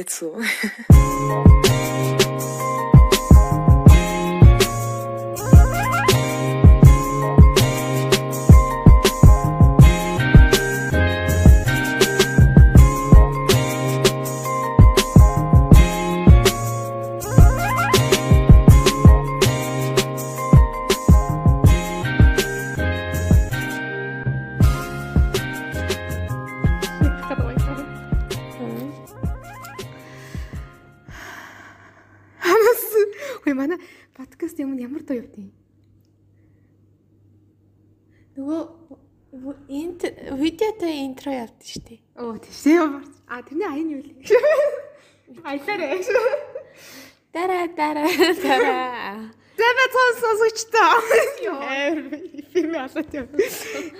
没错 Оо ямар. А тэрний аян юу вэ? Аялаарэ. Дараа дараа дараа. Зэвэ цон сонсогчтой. Йоо. Фильм олоод яв.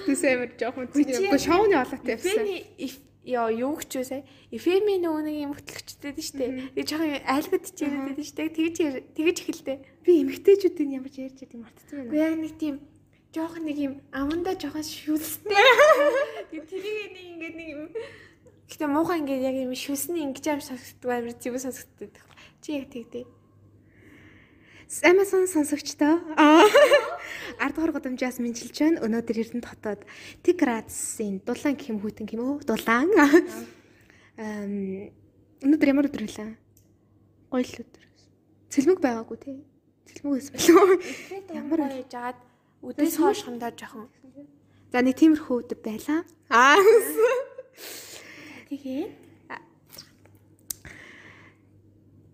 Тэсээ амар жоохон үгүй шоуны олоод явсан. Яа юу ч сая. Эфэми нөгөө нэг юм хөтлөгчтэй дээ шүү дээ. Тэгээ жоохон айлгад ч юм дээ шүү дээ. Тэгж тэгж эхэлдэ. Би эмгтээчүүдийн ямар ч ярьж байгааг мартсан байна. Гэхдээ яг нэг тийм жоохон нэг юм амандаа жоохон шүлстэй. Тэгээ тэрийг нэг ингээд нэг юм Гэтэ муухай ингээд яг юм шүлсний ингэж аим сонсогддог амар зүг сонсогддог. Чи яг тэгдэ. Amazon сонсогчтой. Аа. 10 дугаар годамжаас мэдчилж байна. Өнөөдөр Эрдэнэт хотод Тиградсын дулаан гэх юм хүйтэн уу? Дулаан. Эм өнөөдөр ямар өдөр вэ? Гоё л өдөр. Цэлмэг байгаагүй тий. Цэлмэг болов. Ямар байж агаад үдээс хоошхондоо жоохон. За нэг тиймэрхүү өдөр байлаа. Аа. Тэгээд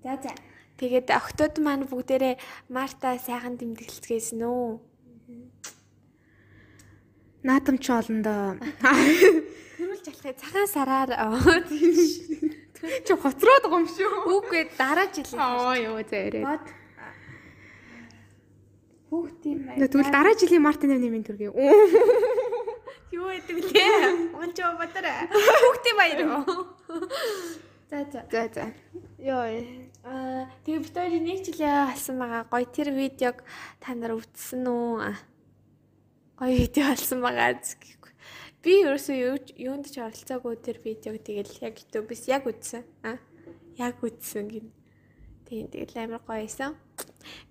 За за. Тэгээд октод маань бүгдээрээ Марта сайхан тэмдэглэцгээсэн үү? Наадам ч олондоо. Хэмэл жалхаа цагаан сараар Чи хоцроод байгаа юм шүү. үгүй дараа жил. Аа ёо зээрээ. Бод Хүүхд юм байна. Тэгвэл дараа жилийн Мартин нэмийн төргий. Юу гэдэг лээ? Ончоо батар. Хүүхдийн баяр. За за. За за. Йоо. Аа тэгээ бид хоёрын нэг жилээ алсан байгаа. Гоё тэр видеог та нар үзсэн үү? Гоё видео алсан байгаа гэхгүй. Би ерөөсөө юу юунд ч оролцоогүй тэр видеог тэгэл яг YouTube-с яг үзсэн. Аа. Яг үзсэн гин. Тийм тэгэл амар гоё байсан.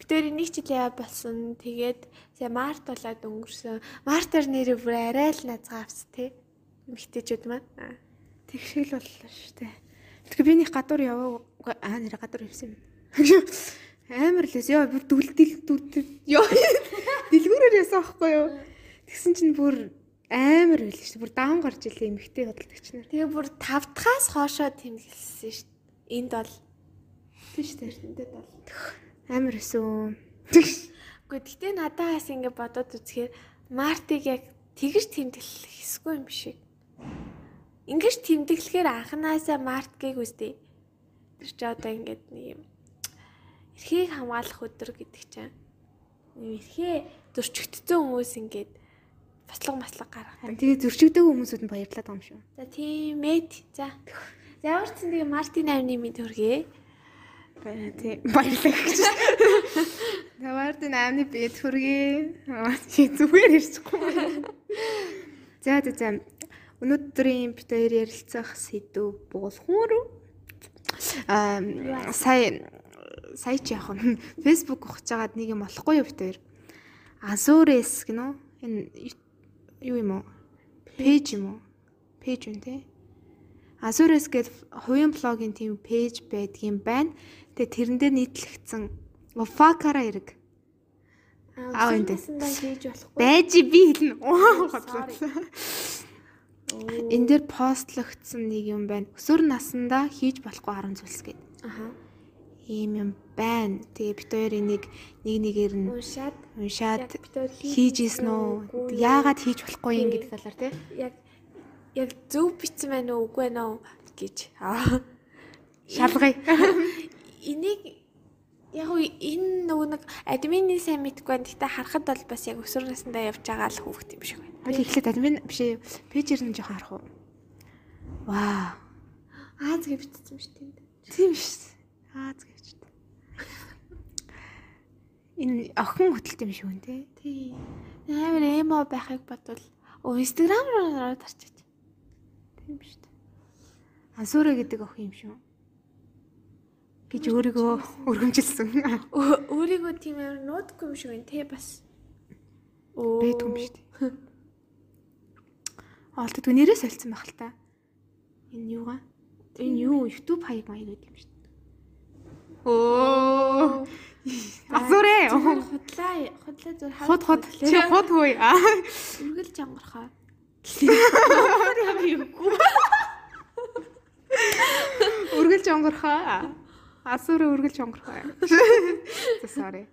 Хоёрын нэг жилээ болсон. Тэгээд сая Март болоод өнгөрсөн. Мартер нэрээ бүр арай л назгаа авс тий. Эмхтэйчүүд маань. Аа. Тэгшил боллоо шүү дээ. Тэгэхээр би нэг гадуур яваагүй аа нэр гадуур явсан юм. Амар лээс ёо бүр дүлдэл дүлдэл ёо дэлгүүрээр ясан аахгүй юу. Тэгсэн чинь бүр амар байл шүү. Бүр даун гарч илээ эмхтэй хөдөлгөгч нар. Тэгээ бүр тавтахаас хоошоо тэмдэглэсэн шүү. Энд бол дээ. Энд бол амар өсөн. Гэхдээ гэтээ надаас ингэ бодоод үзэхээр Мартиг яг тэгж тэмдэглэх хэсгүй юм шиг. Ингиж тэмдэглэхээр анханасаа Марткийг үстэй. Тэр чи одоо ингэж нэг юм эрхийг хамгаалах өдөр гэдэг чинь эрхээ зөрчигдсөн хүмүүс ингэж баслага маслаг гаргадаг. Тэгээ зөрчигдөөг хүмүүсүүд нь баярлаад байгаа юм шүү. За тийм ээ. За. За ямар ч тийм Мартин амны мэд хүргэе. Баяа тий. Баярлалаа гэж. Таваардын аамны бие төргий. Чи зүгээр ирчихгүй. За за за. Өнөөдрийн бид хоёр ярилцах сэдв буулхуур. Аа сая сая ч яах вэ? Facebook ухаж байгаад нэг юм болохгүй юу бид хоёр? Azures гинөө. Энэ юу юм уу? Пэйж юм уу? Пэйж үн тий. Azures гэдэг хувийн блогийн тийм пэйж байдгийн байна. Тэгээ тэрэн дээр нийтлэгдсэн Уфакара хэрэг. Аа, энэ хийж болохгүй. Байж би хэлнэ. Энд дээр постлогдсон нэг юм байна. Өсвөр насндаа хийж болохгүй 10 зүйлс гэдэг. Аха. Ийм юм байна. Тэгээ бид хоёрын нэг нэг нэгээр нь Уншаад уншаад хоёр хийж исэн үү? Яагаад хийж болохгүй юм гэдэг талаар тий. яг яг зөв бичсэн байна уу үгүй байна уу гэж. Аа. Шалгая. Энийг яг уу энэ нөгөө нэг админы сайн мэдгүй байна. Гэтэ харахад бол бас яг өсвөр насндаа явж байгаа л хүүхд юм шиг байна. Хөл ихлэд админ биш ээ. Пэйжэр нь жоохон харах уу? Вау. Ааз гэж бичсэн шүү дээ. Тийм шүү. Аа згэж. Энэ охин хөтөлт юм шүү нэ. Тий. Амар эмо байхыг бодвол оо Instagram руу тарчиж. Тийм шүү. Ансуура гэдэг охин юм шүү. Гэж өөрийгөө өргөмжилсөн. Өө- Өөрийгөө тийм амар нуудахгүй юм шиг байна те бас. Оо. Бэт юм шүү дээ. Олдод нэрээ солилцсон байх л та. Энэ юугаа? Энэ юу YouTube хаяг маяг гэдэг юм шүү дээ. Оо. Зүгээр худлаа худлаа зүр хаа. Хот хот чи хот хөөе. Аа. үргэлж онгорхоо. Үргэлж онгорхоо. Асуурэ үргэлж онгорхоо. Sorry.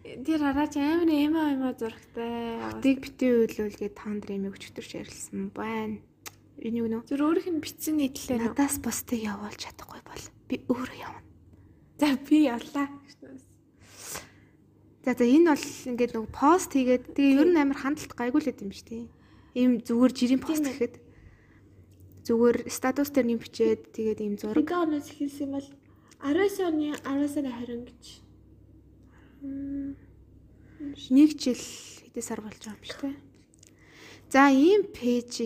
Тэр араач амар эмаа эмаа зурагтай. Тийг битээ үйлүүлгээд таан дээр эмээг өчтөрч ярилсан байна. Энэ юу нөө? Зүр өөрийнх нь битсэн нийтлээ. Надаас бусдыг явуулж чадахгүй бол би өөрөө явна. За би явлаа. За за энэ бол ингээд нэг пост хийгээд тэгээ ер нь амар хандлт гайгүй л байд юм шүү дээ. Ийм зүгээр жирийн пост гэхэд зүгээр статус дээр нэм бичээд тэгээд ийм зураг Нэг оноос ихэлсэн бол 19 оны 10 сарын 20 гэж. нэг жил хэдэн сар болж байгаа юм шүү дээ. За ийм пэйж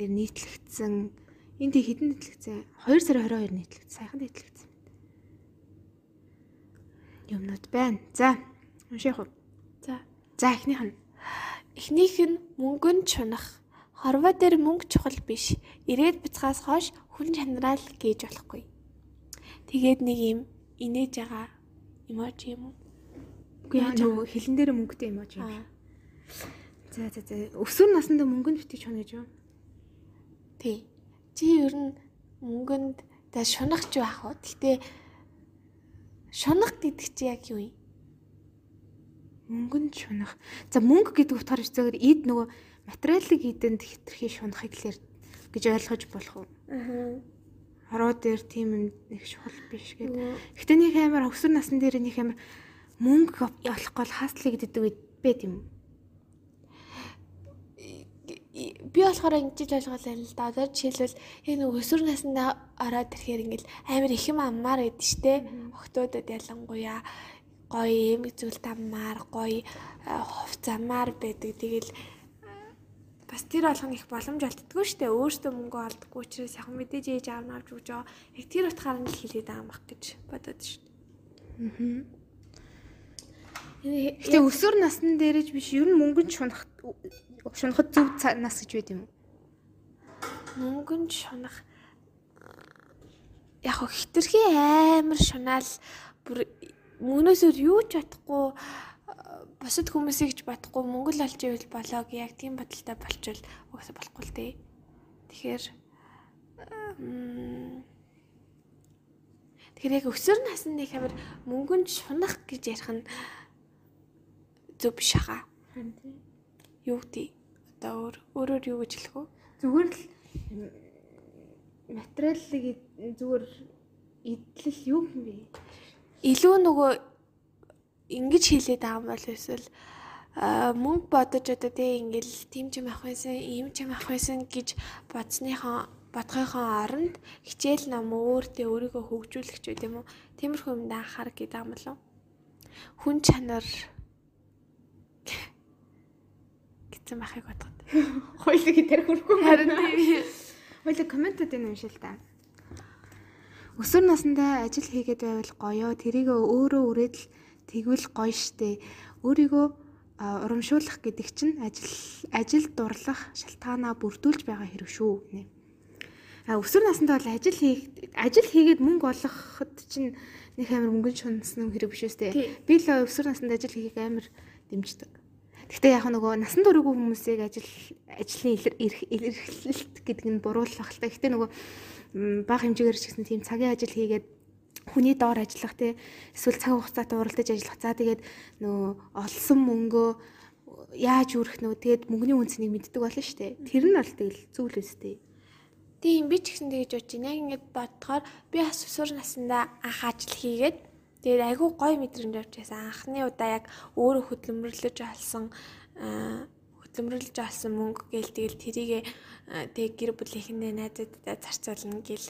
дээр нийтлэгдсэн энд хэдэн нийтлэгдсэн? 2 сарын 22 нийтлэгдсэн. Сайхан нийтлэгдсэн. Юмнууд байна. За унших уу? За. За эхнийх нь Эхнийх нь мөнгөнд чунах. Хорвоо дээр мөнгө чухал биш. Ирээд бяцхаас хойш хүн чанараа л гээж болохгүй. Тэгээд нэг юм инээж байгаа эможи юм уу? үгүй яа нөгөө хилэн дээр мөнгөтэй юм чи. Аа. За за за өсвөр насндаа мөнгөнд битгий чуна гэж юу? Тий. Чи ер нь мөнгөнд та шунах ч байх уу. Гэтэ шунах гэдэг чи яг юу юм? Мөнгөнд шунах. За мөнгө гэдэг утгаар зөвөр эд нөгөө материалын эдэнд хитрхи шунахыг лэр гэж ойлгож болох уу? Аа. Хороо дээр тийм юм нэг чухал биш гэдэг. Гэтэ нэг амар өсвөр насны дээр нэг амар мөнгө олохгүй бол хааслыг гэдэг үед бэт юм. би болохоор ингэж ойлгоолаа л да. Одоо жишээлбэл яг нэг өсвөр наснаа ороод ирэхээр ингээл амар их юм аммаар байдаг штэ. Октоодод ялангуяа гоё эмэг зүйл таммаар гоё хувцамаар байдаг. Тэгэл бас тэр болгоно их боломж олддгоо штэ. Өөртөө мөнгө олдгоо учраас яг мэдээж ээж аав нь авч өгч байгаа. Яг тэр утгаар нь л хэлээд байгаа юм бах гэж бодоод штэ. Аа. Гэтэ өсвөр насны дээрэж биш ер нь мөнгөнд шунах шунахад зөв нас гэж байд юм уу? мөнгөнд шунах яг хитрхи амар шунаал бүр мөнөөсөө юу ч бодохгүй а, бусад хүмүүсийг ч бодохгүй мөнгө л олж ивэл болоо гэ яг тийм бодолтой болчвол угаасаа болохгүй л дээ. Тэгэхээр Тэгэхээр яг өсвөр насны амар мөнгөнд шунах гэж ярих нь зөв биш хаа. Юу гэдэг одоо өөр өөрөөр юу гэж хэлэх вэ? Зүгээр л материалыг зүгээр идэл юу юм бэ? илүү нөгөө ингэж хэлээд байгаа юм бол эсвэл мөнгө бодож одоо тий ингээл тийм ч юм ах байсан, ийм ч юм ах байсан гэж бодсныхоо бодгохын оронд хичээл ном өөртөө өөрийгөө хөгжүүлэх ч үгүй юм уу? Тиймэрхүү юмд анхаар гэдэг юм болов. Хүн чанар гэсэн байхыг бодгоо. Хоёлыг дээр хөрөхгүй Харин тийм. Хоёлыг комментод энэ уншил та. Өсвөр насндаа ажил хийгээд байвал гоёо. Тэрийг өөрөө үрээд л тэгвэл гоё штэ. Өөрийгөө урамшуулах гэдэг чинь ажил ажил дурлах шалтгаанаа бүрдүүлж байгаа хэрэг шүү гэнэ. А өсвөр насндаа бол ажил хийх ажил хийгээд мөнгө олоход чинь нэг амар мөнгө шунсан хэрэг биш үстэй. Би л өсвөр наснд ажил хийхийг амар дэмждэг. Гэхдээ яг нөгөө насан туршгүй хүмүүсийг ажил ажлын илэрхийлэлт гэдэг нь буруулах л та. Гэхдээ нөгөө бага хэмжээгээр ч гэсэн тийм цагийн ажил хийгээд хүний доор ажиллах те эсвэл цаг хугацаатай уралдаж ажиллах. За тэгээд нөгөө олсон мөнгөө яаж үрэх нөө тэгээд мөнгөний үнцнийг мэддэг болно шүү дээ. Тэр нь бол тэгэл зүйл үстэй. Тийм би ч гэсэн тэгж бодож байна. Яг ингэж бодохоор би бас өсвөр наснда анх ажил хийгээд тэгээд айгүй гоё мэдрэмж авч байсан. Анхны удаа яг өөрөө хөдөлмөрлөж олсон хөдөлмөрлөж олсон мөнгө гээл тэгэл тэрийг тэг гэр бүлийнхээ найзуудтай зарцуулна гэл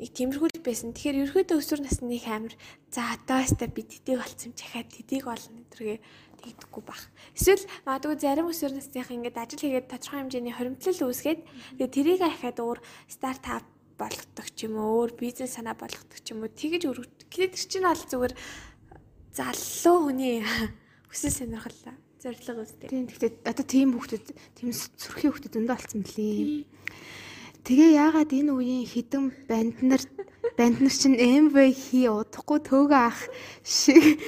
нэг тиймэрхүү л байсан. Тэгэхээр ерөөдөө өсвөр насны их амир за одоостай би тэдэг болсон чахаад тэдэг болно гэдэргээ тэгдэхгүй бах. Эсвэл магадгүй зарим өсвөр насных ингээд ажил хийгээд тодорхой хэмжээний хоримтлал үүсгээд тэгээ тэрийг ахаад өөр стартап болгодог ч юм уу өөр бизнес санаа болгодог ч юм уу тэгэж өргөд. Гэтэл тэр чинь бол зүгээр заллуу хүний хүсэл сонирхол зорилго үстэй. Тийм гэхдээ одоо тийм хүүхдүүд тийм сүрхий хүүхдүүд өндөө болсон мөлий. Тэгээ яагаад энэ үеийн хідэн банд нар банд нар чинь МВ хий удахгүй төөгөө ах шиг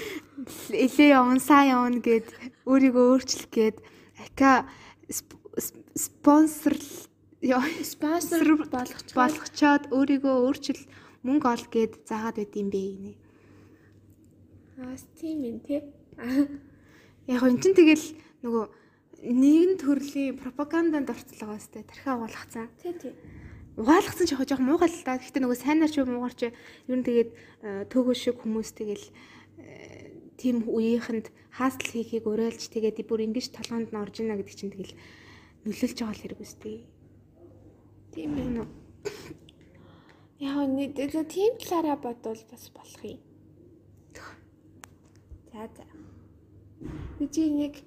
элээ явна сайн явна гэд өөрийгөө өөрчлөх гээд ака спонсор спонсор болгоч болгочоод өөрийгөө өөрчил мөнгө ол гээд заагаад байд юм бэ гинэ. Аа тийм юм тий. Яг энэ чинь тэгэл нөгөө нэгэн төрлийн пропаганданд орцлогоо сте тархиа угаалгацсан. Тий тий. Угаалгацсан ч яг жоохон муугай л та. Гэхдээ нөгөө сайнаар ч муугар ч ер нь тэгээд э, төөгөө шиг хүмүүс тэгэл э, тийм үеийнхэнд хаасл хийхийг уриалж тэгээд бүр ингэж толгоонд нь орж ийнэ гэдэг чинь тэгэл нөлөөлж байгаа л хэрэг үстэй. Тийм ээ. Яг нэг тийм талаараа бодвол бас болох юм. За за. Би чи нэг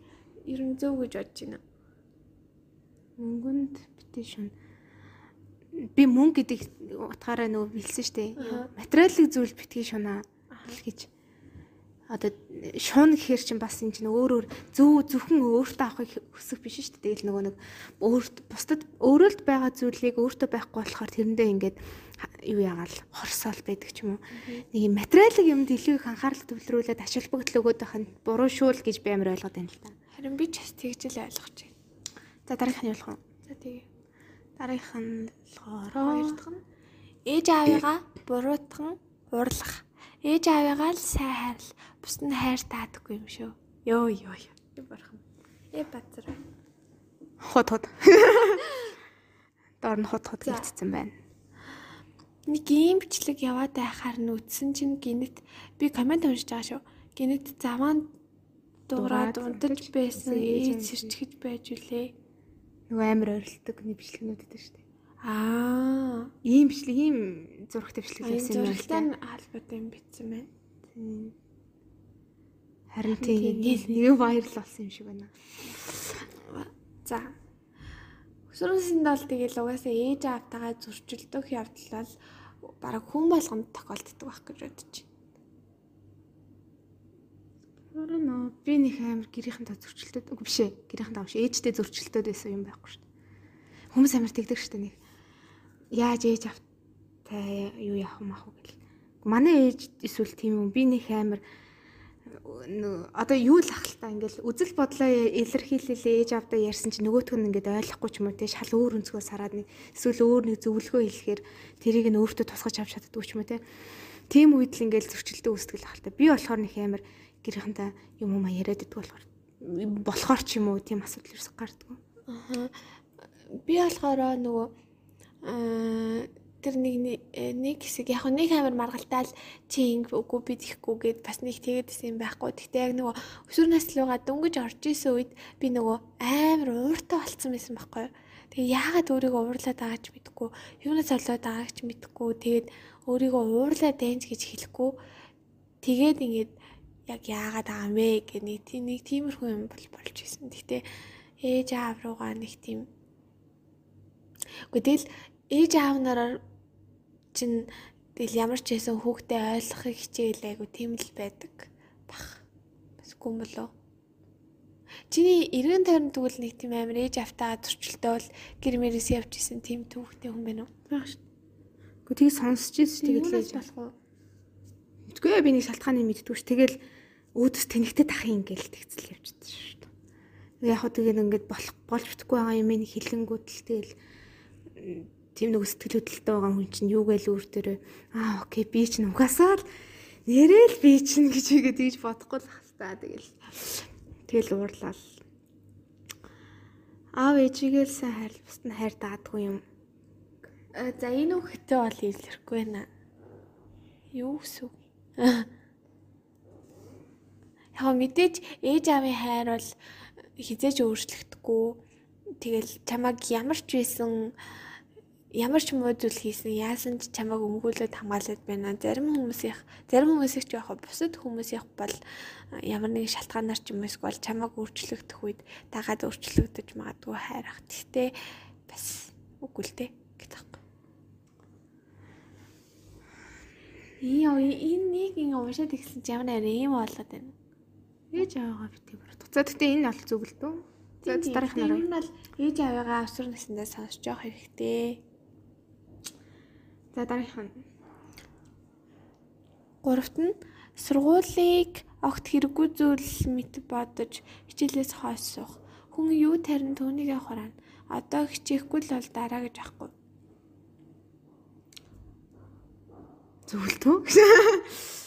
ер нь зөв гэж бодож байна. Мөнгөнд шүн. Би мөнгө гэдэг утгаараа нөгөө билсэн штэ. Материалын зүйл битгий шунаа гэж одоо шуун гэхэр чинь бас энэ чинь өөр өөр зөв зөвхөн өөртөө авахыг хүсэх биш шүү дээ. Тэгэл нөгөө нэг өөрт бусдад өөрөлд байгаа зүйлийг өөртөө байхгүй болохоор тэрэндээ ингээд юу яагаал хорсоол байдаг ч юм уу. Нэг юм материалын юмд илүү их анхаарал төвлөрүүлээд ашиг бүгдл өгөөд байх нь буруу шүүл гэж би амар ойлгоод байна л да. Харин би ч бас тэгж л ойлгож байна. За дараагийнх нь юу болох вэ? За тэгээ. Дараагийнх нь болохоор хоёр дахь нь ээж аавыгаа буруутган уурлах Ээж аавыгаа л сайн хайрл. Бус нь хайр таадаггүй юм шүү. Йоо ёо ёо. Бархан. Э бацар. Хот хот. Доор нь хот хот хийцсэн байна. Нэг ийм бичлэг яваад байхаар нь үтсэн чинь гинэт би комент уншиж байгаа шүү. Гинэт заваан дуураад унтаж байсан ээж сэрчгэж байж үлээ. Нөгөө амар ойролдог нэг бичлэгнүүд гэдэг шүү дээ. Аа, ийм бичлэг ийм зурагтай бичлэг явсан юм байна. Зурагтай нь албатай юм битсэн байна. Тийм. Харин тийм нэг вайрал болсон юм шиг байна. За. Өсвөрнсөнд бол тэгэл угаасаа ээж аавтайгаа зөрчилдөх явдал бол бараг хүн болгонд тохиолддог байх гэж бодож байна. Орно би нэг амар гэрийнхэн та зөрчилдөд үгүй биш ээ. Гэрийнхэн та биш ээжтэй зөрчилдөд байсан юм байхгүй шүү дээ. Хүмүүс амар тэгдэг шүү дээ нэг яаж ээж автай юу яах юм ах вэ гэл. Манай ээж эсвэл тийм юм би нэг амар одоо юу л ахaltaа ингээл үзэл бодлоо илэрхийлэлээ ээж авдаа ярьсан чи нөгөөх нь ингээд ойлгохгүй ч юм уу те шал өөр өнцгөө сараад нэг эсвэл өөр нэг зөвлөгөө хэлэхээр тэрийг нь өөртөө тусгаж авч чаддгүй ч юм уу те тийм үед л ингээл зөрчилдөө үүсгэл ахaltaа би болохоор нэг амар гэрийнхэнтэй юм уу яриад иддэг болохоор болохоор ч юм уу тийм асуудал ерөөс гардггүй аа би болохоор нөгөө тэр нэг нэг хэсэг яг нэг амар маргалтаал чи ингэ үгүй би тийхгүй гэд бас нэг тэгэдсэн юм байхгүй. Гэхдээ яг нөгөө өсвөр наслууга дөнгөж орж исэн үед би нөгөө амар ууртай болцсон байсан байхгүй. Тэгээ яагаад өөрийгөө уурлаад байгаа ч мэдэхгүй, юунаас олоод байгааг ч мэдэхгүй. Тэгээд өөрийгөө уурлаад дэнж гэж хэлэхгүй. Тэгээд ингээд яг яагаад байгаа юм бэ гэх нэг нэг тиймэрхүү юм бол болж исэн. Гэхдээ ээж аав руугаа нэг тийм тэгэл ээж аав нараар чинь тэгэл ямар ч байсан хүүхдээ ойлгохыг хичээл айгу тийм л байдаг бах. Басгүй юм болоо. Чиний эргэн тойрон тэгвэл нэг тийм амар ээж автаа бол гэр мэрээс явж исэн тийм түүхтэй хүн байна уу? Байх шүү. Гэхдээ тийг сонсч ирсэн тэгээд л ээж болох уу? Мэдгүй би нэг шалтгааны мэддгүй ш. Тэгэл өөдөөс тэнэгтэй тах юм гээл тэгцэл явчихсан шүү дээ. Яг хөө тэгээд ингээд болох болж битггүй байгаа юм ин хилэнгүүд л тэгэл тийм нэг сэтгэл хөдлөлтөй байгаа хүн чинь юу гээл өөр төрөө аа окей би чинь угаасаа л нэрэл би чинь гэж игээд тэгж бодохгүй л хастаа тэгэл. Тэгэл уурлал. Аав ээжигээл сайн бусд нь хайр даадгүй юм. За энэ үхтэй бол илэрхгүй байна юу гэсэн яг мэдээж ээж аавын хайр бол хизээж өөрчлөгдөхгүй тэгэл чамаг ямар ч байсан ямар ч муу зүйл хийсэн яасан ч чамайг өмгөөлөд хамгаалаад байна. Зарим хүмүүсийнх зарим хүмүүсийнх ч яг бусад хүмүүсийнх бол ямар нэгэн шалтгаанаар ч юм уу эсвэл чамайг өөрчлөгдөх үед дагаад өөрчлөгдөж магадгүй хайрах. Гэхдээ бас үгүй л дээ гэдэг юм. Ээ энэ нэг ингэ уушаад ихсэн ч ямар арай юм болоод байна. Ээж аваагаа битгий буруу. За тэгтээ энэ бол зүг л дөө. За дараах нараа. Энэ бол ээж аваагаа өсвөр насндаа сонсож явах хэрэгтэй. За дараах нь. Гуравт нь сургуулийг огт хэрэггүй зүйл мэт бодож хичээлээс хойш суух. Хүн юу тарин түүнийг хураана. Одоо хичээхгүй л бол дараа гэж ахгүй. Зүгэлтөө.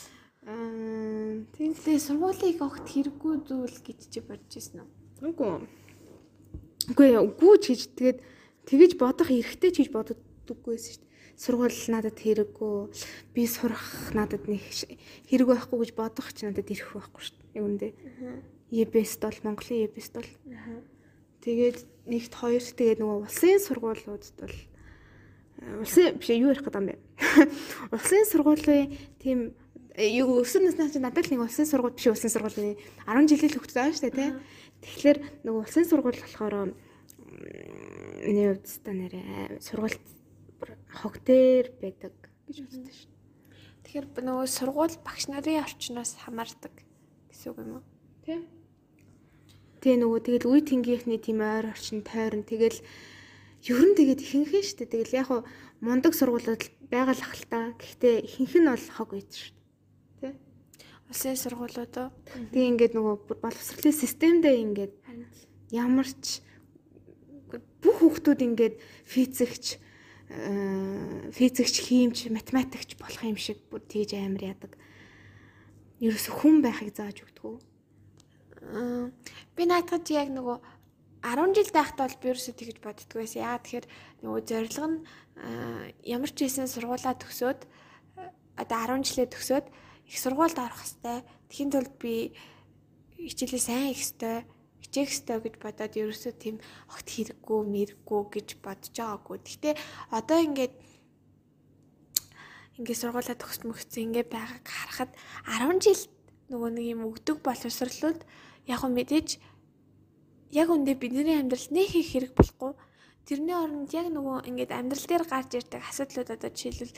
Аа тийм Тэгээ сургуулийг огт хэрэггүй зүйл гэж чи бодож ирсэн үү? үгүй. Үгүй үгүй ч гэж тэгээд тэгэж бодох эрхтэй ч гэж боддоггүйсэн шүү дээ. Сургууль надад хэрэггүй. Би сурах надад нэг хэрэг байхгүй гэж бодох ч надад ирэх байхгүй шүү дээ. Юундээ. ЕБС бол Монголын ЕБС бол. Тэгээд нэгт хоёр тэгээд нөгөө улсын сургуулиудад бол улсын биш юу ярих гэдэг юм бэ? Улсын сургуулийн тийм юу өсвөр насны чинь надад л нэг улсын сургууль биш улсын сургуулийн 10 жилийн хөвгт байгаа шүү дээ тий. Тэгэхээр нөгөө улсын сургууль болохоор нэг үстэ нэрээ сургуульд хог дээр байдаг гэж боддог шүү. Тэгэхээр нөгөө сургууль багш нарын орчноос хамаардаг гэсэн үг юм уу? Тий. Тэгээ нөгөө тэгэл үе тэнгийнхний тийм ойр орчин тойрон тэгэл ер нь тэгээд ихэнхэн шүү дээ. Тэгэл яг хуу мундаг сургуулиуд байгаа л ахaltaа. Гэхдээ ихэнх нь бол хог үйд шүү? Улсын сургуулиуд уу? Тэгээ ингээд нөгөө боловсролын системдээ ингээд ямар ч бүх хүүхдүүд ингээд физикч физикч, химч, математикч болох юм шиг бүр тэгж амар яадаг. Ерөөсө хүн байхыг зааж өгдөг. Би наадхад яг нөгөө 10 жил байхдаа бол би ерөөсөө тэгж боддөг байсан. Яагаад тэгэхээр нөгөө зорилго нь ямар ч хэсэн сургуулаа төгсөөд одоо 10 жилээ төгсөөд их сургуульд орох хэвээр. Тэхийн тулд би хичээлээ сайн их хэвээр хичээх хэвээр гэж бодоод ерөөсөө тийм огт хэрэггүй, мэрэггүй гэж бодож байгаагүй. Гэхдээ одоо ингээд ингээд сургуулаа төгс мөгцсөн ингээд байгааг харахад 10 жил нөгөө нэг юм өгдөг боловсрлууд яг хөө мэдээж яг үндэ бидний амьдралд нэг их хэрэг болохгүй. Тэрний оронд яг нөгөө ингээд амьдрал дээр гарч ирдэг асуудлууд одоо жишээлбэл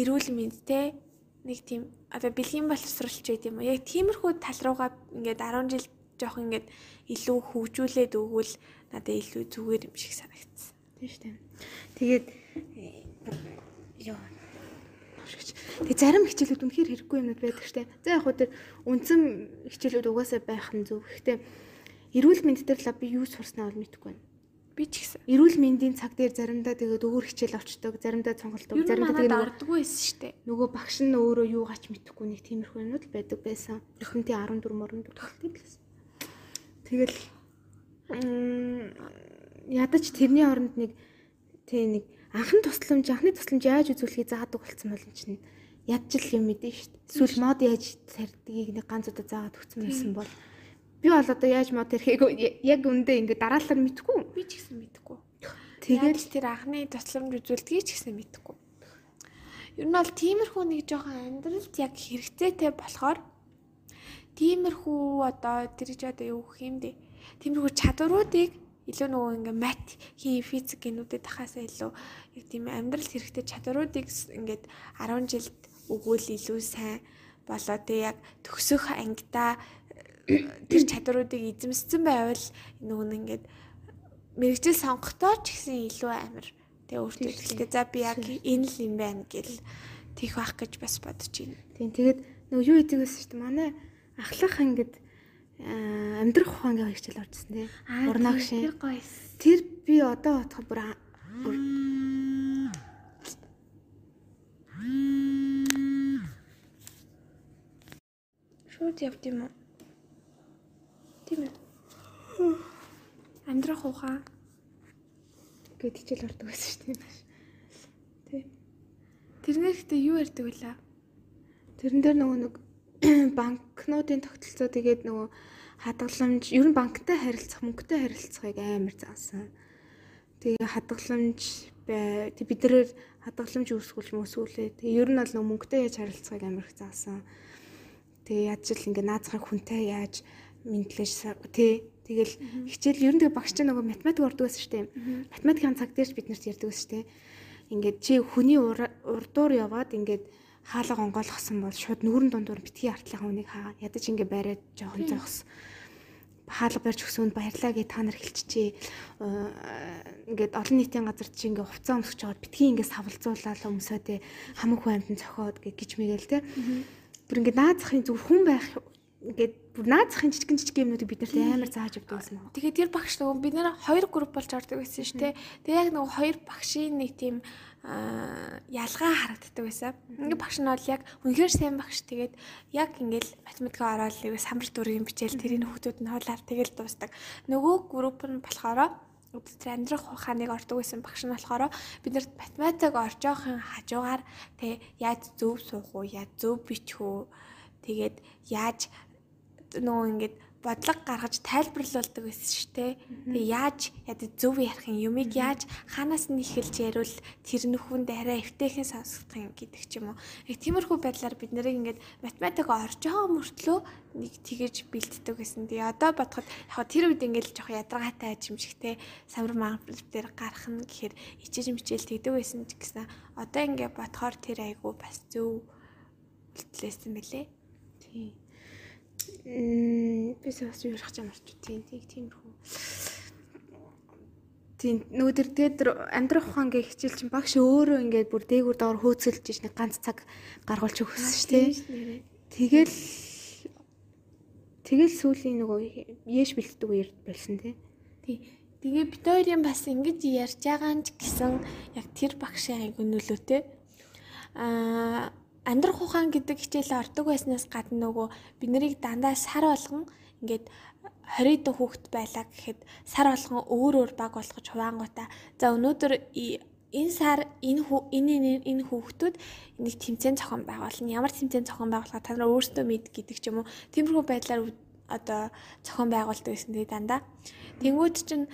эрүүл мэнд те нэг тийм одоо бэлгийн боловсролч байт юм уу. Яг тиймэрхүү тал руугаа ингээд 10 жил жоох ингээд илүү хөгжүүлээд өгвөл надад илүү зүгээр юм шиг санагдсан. Тийм шүү дээ. Тэгээд ёо Тэг зарим хичээлүүд үнэхээр хэрэггүй юмнууд байдаг штэ. За яг хөө тэр үндсэн хичээлүүд угаасаа байх нь зөв. Гэхдээ эрүүл мэнд дээр л би юу сурснаа бол мэдэхгүй байна. Би ч гэсэн. Эрүүл мэндийн цаг дээр заримдаа тэгээд өөр хичээл авчдаг, заримдаа цонголдог, заримдаа тэгээд ордггүй байсан штэ. Нөгөө багш нь өөрөө юу гач мэдэхгүй нэг тиймэрхүү юмнууд л байдаг байсан. Эхнэтийн 14 мөрөнд төгөлтийн талаас. Тэгэл ядаж тэрний оронд нэг тий нэг анхны тусламж, анхны тусламж яаж үзүүлэхийг заадаг болсон бол энэ чинь ядчил юм мэдэн шүү дээ. Эсвэл мод яаж тарьдгийг нэг ганц удаа заагаад өгсөн байсан бол би бол одоо яаж мод тарихыг яг үндэ ингэ дараалал мэдэхгүй. Би ч гэсэн мэдэхгүй. Тэгээд тэр анхны тусламж үзүүлдгийг ч гэсэн мэдэхгүй. Ер нь бол тиймэрхүү нэг жоохон амьдралд яг хэрэгцээтэй болохоор тиймэрхүү одоо тэр ч одоо юу гэх юм бэ? Тиймэрхүү чадваруудыг илүү нөгөө ингээ мат хий физик гинүүдэд тахаасаа илүү яг тийм амьдрал хэрэгтэй чадваруудыг ингээд 10 жилд өгвөл илүү сайн болоо тэг яг төгсөх ангидаа тэр чадваруудыг эзэмссэн байвал нөгөө нэг ингээд мэрэгжил сонгохдоо ч гэсэн илүү амар тэг өөртөө ихтэй за би яг энэ л юм байна гэл тийх байх гэж бас бодож байна. Тийм тэгээд нөгөө юу идэг гэсэн чинь манай ахлах ангид амьдрах ухаан гэх хичээл орчихсон тий. Урнаг шин. Тэр гоё. Тэр би одоо бодоход бүр шууд явд юм уу? Тийм ээ. Амьдрах ухаан гэд хичээл ордог байсан шүү дээ. Тий. Тэрнэр ихтэй юу ярьдаг вэ? Тэрэн дээр нөгөө нэг банкнуудын тогтолцоо тэгээд нөгөө хадгаламж ер нь банктай харилцах, мөнгөтэй харилцахыг амар заасан. Тэгээ хадгаламж биднэр хадгаламж үүсгүүлж мөсгүүлээ. Тэгээ ер нь бол нөгөө мөнгөтэй яаж харилцахыг амар их заасан. Тэгээ яаж л ингээ наацхыг хүнтэй яаж мэдлэж тий Тэгэл хичээл ер нь тэгээ багш чинь нөгөө математик ордог байсан шүү дээ. Математикийн цаг дээрч бид нарт ярьдаг байсан шүү дээ. Ингээд чи хүний урдуур яваад ингээд хаалга онгойлгосон бол шууд нүүрэн дундуур битгий артлынхаа үнийг хаа ядаж ингээ бариад жоохон зогс хаалга барьж өгсөнд баярлаа гэж та нар хэлчихээ. Ингээд олон нийтийн газар чи ингээ хувцас өмсөж жагаад битгий ингээ савлцуулаад өмсөөдөө хамаг хүн амьтан цохоод гэж мэгэл те. Бүр ингээ наад захын зүг хүн байх ингээд бүр наад захын жижигэн жижиг юмнуудыг бид нарт амар зааж өгдөг гэсэн юм. Тэгээд тэр багш нөгөө бид нэр хоёр групп болж ордог байсан шүү дээ. Тэгээд яг нөгөө хоёр багшийн нэг тийм ялгаа харагддаг байсан. Ингээ багш нь бол яг үнэхээр сайн багш тэгээд яг ингээл математикаа ороод нэг самбар дүргийн бичээл тэрийн хүүхдүүд нь хоолаар тэгэл дуустдаг. Нөгөө групп нь болохоор өдөр амьдрах ухааныг ордог байсан багш нь болохоор биднэрт математик оржоохын хажуугаар тэг яаж зөв суух уу, яаж зөв бичих үү, тэгээд яаж нөгөө ингээд бодлого гаргаж тайлбарлуулдаг байсан шүү дээ. Тэгээ яаж яд зөв ярих юм юмыг яаж ханаас нь эхэлж ярил тэр нөхөнд арай эвтэйхэн сонсох юм гэдэг ч юм уу. Яг тиймэрхүү байдлаар бид нарыг ингээд математик орж байгаа мөртлөө нэг тэгэж бэлддэг гэсэн. Тэгээ одоо бодоход яг тэр үед ингээд жоох ядаргаатай ажимшигтэй самар мангал дээр гарах нь гэхээр ичээж мичээл тэгдэг байсан ч гэсэн одоо ингээд бодохоор тэр айгу бас зөв бэлтлээсэн мөлий. Тийм бис бас юу ярих гэж амарч тийм тийг тиймэрхүү. Тийм нөгөө тэр тэгээд амьдрах ухаан гэх хичээл чинь багш өөрөө ингээд бүр дээгүүр доор хөөцөлж иж нэг ганц цаг гаргуулж өгсөн шүү дээ. Тэгэл тэгэл сүүлийн нөгөө яэш бэлтдэг үер болсон тий. Тий. Тэгээ бит хоёрын бас ингэж ярьж байгаа ч гэсэн яг тэр багшийн айгу нөлөөтэй. Аа амьдрах ухаан гэдэг хичээл ордог байснаас гадна нөгөө бид нарыг дандаа сар болгон ингээд 20 дэх хүүхэд байлаа гэхэд сар болгон өөр өөр баг болгож хуваангуудаа за өнөөдөр энэ сар энэ энэ энэ хүүхдүүд нэг тэмцээн зохион байгуулна. Ямар тэмцээн зохион байгуулахаа та нар өөрсдөө мэд гэдэг ч юм уу. Тиймэрхүү байдлаар одоо зохион байгуулдаг гэсэн тий дандаа. Тэнгүүд чинь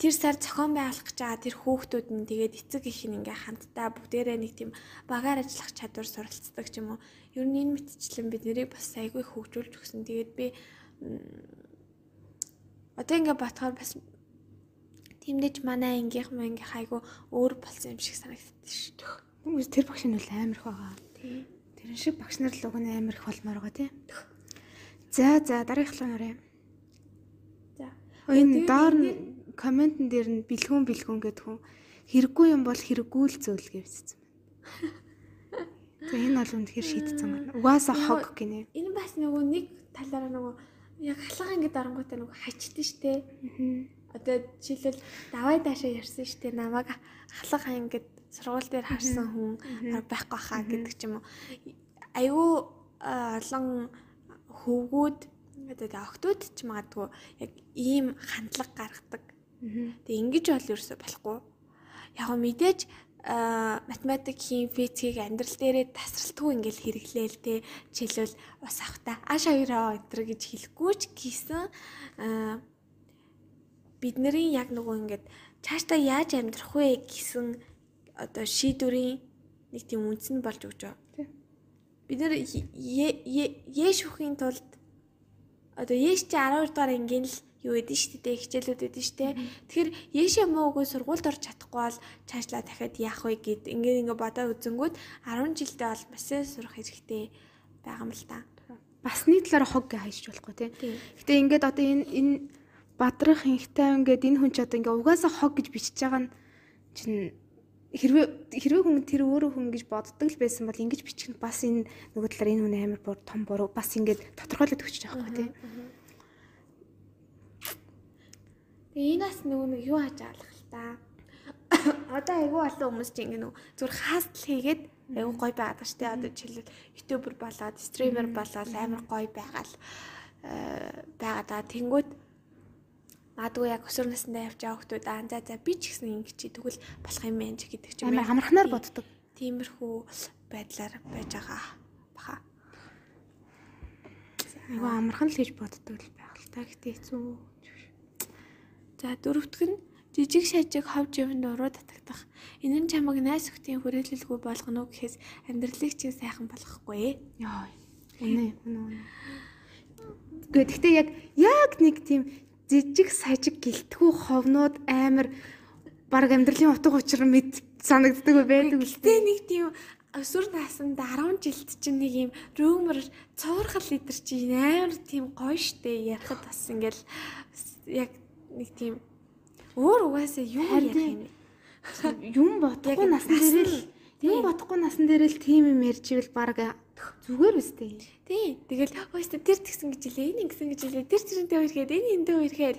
тэр сар зохион байгуулах гэж байгаа тэр хүүхдүүд нь тэгээд эцэг их нь ингээ хамтдаа бүгдээрээ нэг тийм багаар ажиллах чадвар суралцдаг ч юм уу. Ер нь энэ мэтчлэн бид нэрийг бас айгүй хөгжүүлж өгсөн. Тэгээд би одоо ингээ батгаар бас тэмдэж манай ангийнх мангийнх айгүй өөр болсон юм шиг санагддаг шүү дээ. Хүмүүс тэр багш нь бол амар их байгаа. Тий. Тэр шиг багш нар л уг нь амар их болмоор байгаа тий. За за дараагийнхлаа нөрөө. За. Энэ доор нь комментэн дээр нь бэлгүүн бэлгүүн гэдэг хүн хэрэггүй юм бол хэрэггүй л зөвл гэвчихсэн байна. Тэгээ энэ бол үнэхээр шийдсэн байна. Угаасаа хог гинэ. Энэ бас нөгөө нэг талаараа нөгөө яг халаага ингэ дарангуйтай нөгөө хачдсан штэ. Одоо жишээлбэл давай даашаа ярьсан штэ намайг халаага ингэ сургууль дээр харсан хүн байхгүй хаа гэдэг ч юм уу. Айгүй олон хөвгүүд одоо октод ч магадгүй яг ийм хандлага гаргадаг Тэгээ ингэж бол ерөөсө болохгүй. Яг мэдээж математик, хим, физикийг амьдрал дээрээ тасралтгүй ингээл хэрэглээл те жишээлбэл ус авахта аш хоёроо өдр гэж хэлэхгүй ч гэсэн бидний яг нөгөө ингээд цаашдаа яаж амьдрах вэ гэсэн одоо шийдвэрийн нэг тийм үндэс нь болж өгч байгаа. Бид нэр яэш үхийн тулд одоо яэш чи 12 дугаар ангийн л юу эдэн штэ тэ хичээлүүд эдэн штэ. Тэгэхээр яашаа муу үгүй сургуульд орж чадахгүй бол цаашлаа дахиад яах вэ гэд ингээд ингээд бодоо үзэнгүүт 10 жилдээ бол масаа сурах хэрэгтэй байгаа юм л та. Басны талаар хог гэ хайж болохгүй тий. Гэтэ ингээд одоо энэ энэ бадрах инхтай ингээд энэ хүн ч одоо ингээд угаасаа хог гэж бичиж байгаа нь чинь хэрвээ хэрвээ хүн тэр өөрөө хүн гэж боддог л байсан бол ингэж бичих нь бас энэ нөгөө талаар энэ хүн амар том буруу бас ингээд тодорхойлоод өгч байгаа байхгүй тий. Тэгээ энэ бас нөгөө нэг юу хаж аалах л та. Одоо айгүй олон хүмүүс чинь ингэ нөгөө зүгээр хаастл хийгээд айгүй гоё байгаад шүү дээ. Одоо жишээлбэл ютубер болоод, стример болоод амар гоё байгаал э, байгаа да. Тэнгүүд магадгүй яг өсвөр насндаа явж байгаа хүмүүс аа за за би ч гэсэн ингэ чи тэгвэл болох юм байна ч гэдэг ч юм. Амар хамрахнаар боддог. Тиймэрхүү байдлаар байж байгаа баха. Айгүй амархан л хийж боддог л байх л та. Гэтэ хэцүү За дөрөвтг нь жижиг шажиг ховж юмд уруу татагдах. Энэ нь чамайг найс өхтийн хүрээлэлгүй болгоно гэхээс амьдралыг чинь сайхан болгохгүй. Яа. Үнэ үнэ. Гэхдээ яг яг нэг тийм жижиг сажиг гэлтгүү ховнууд амар баг амьдралын утга учир мэд санагддаг байдаг үстэй нэг тийм өсвөр наснд 10 жилд чинь нэг юм рүүмер цуурхал литер чинь амар тийм гоё штэ ярахад бас ингээл яг нэг тийм өөр угаасаа юу ярих юм юм бодохгүй насны дээр л юм бодохгүй насны дээр л тийм юм ярьж ивэл баг зүгээр үстэй. Тий. Тэгэл өөстө тэр тэгсэн гэж хэлээ, энэ ингэсэн гэж хэлээ, тэр тэрнтэй үерхэд, энэ эндээ үерхэд.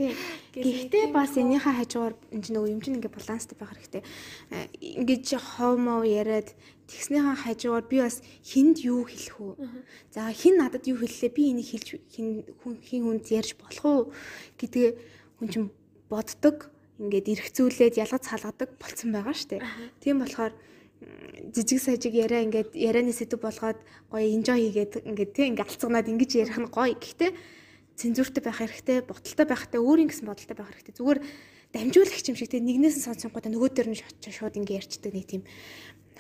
Гэхдээ бас энийхээ хажуугаар энэ чинь нөгөө юм чинь ингээ баланстай байх хэрэгтэй. Э, Ингээд хомоо яриад тэгснийхээ хажуугаар би бас хинд юу хэлэх үү? За хин надад юу хэллээ? Би энийг хэлж хин хүн хүнд ярьж болох уу гэдгээ хүн чинь боддог. Ингээд эргцүүлээд ялгац халгадаг болцсон байгаа штэ. Тийм болохоор жижиг сажиг яриа ингээд ярианы сэдв болгоод гоё enjoy хийгээд ингээд тий ингээд алцганаад ингэж ярих нь гоё. Гэхдээ цензуртай байх хэрэгтэй, боталтай байх хэрэгтэй, өөр ингэсэн бодолтой байх хэрэгтэй. Зүгээр дамжуулагч юм шиг тий нэгнээс нь сонсонгоо нөгөө дээр нь шууд ингээд ярьчдаг нэг тийм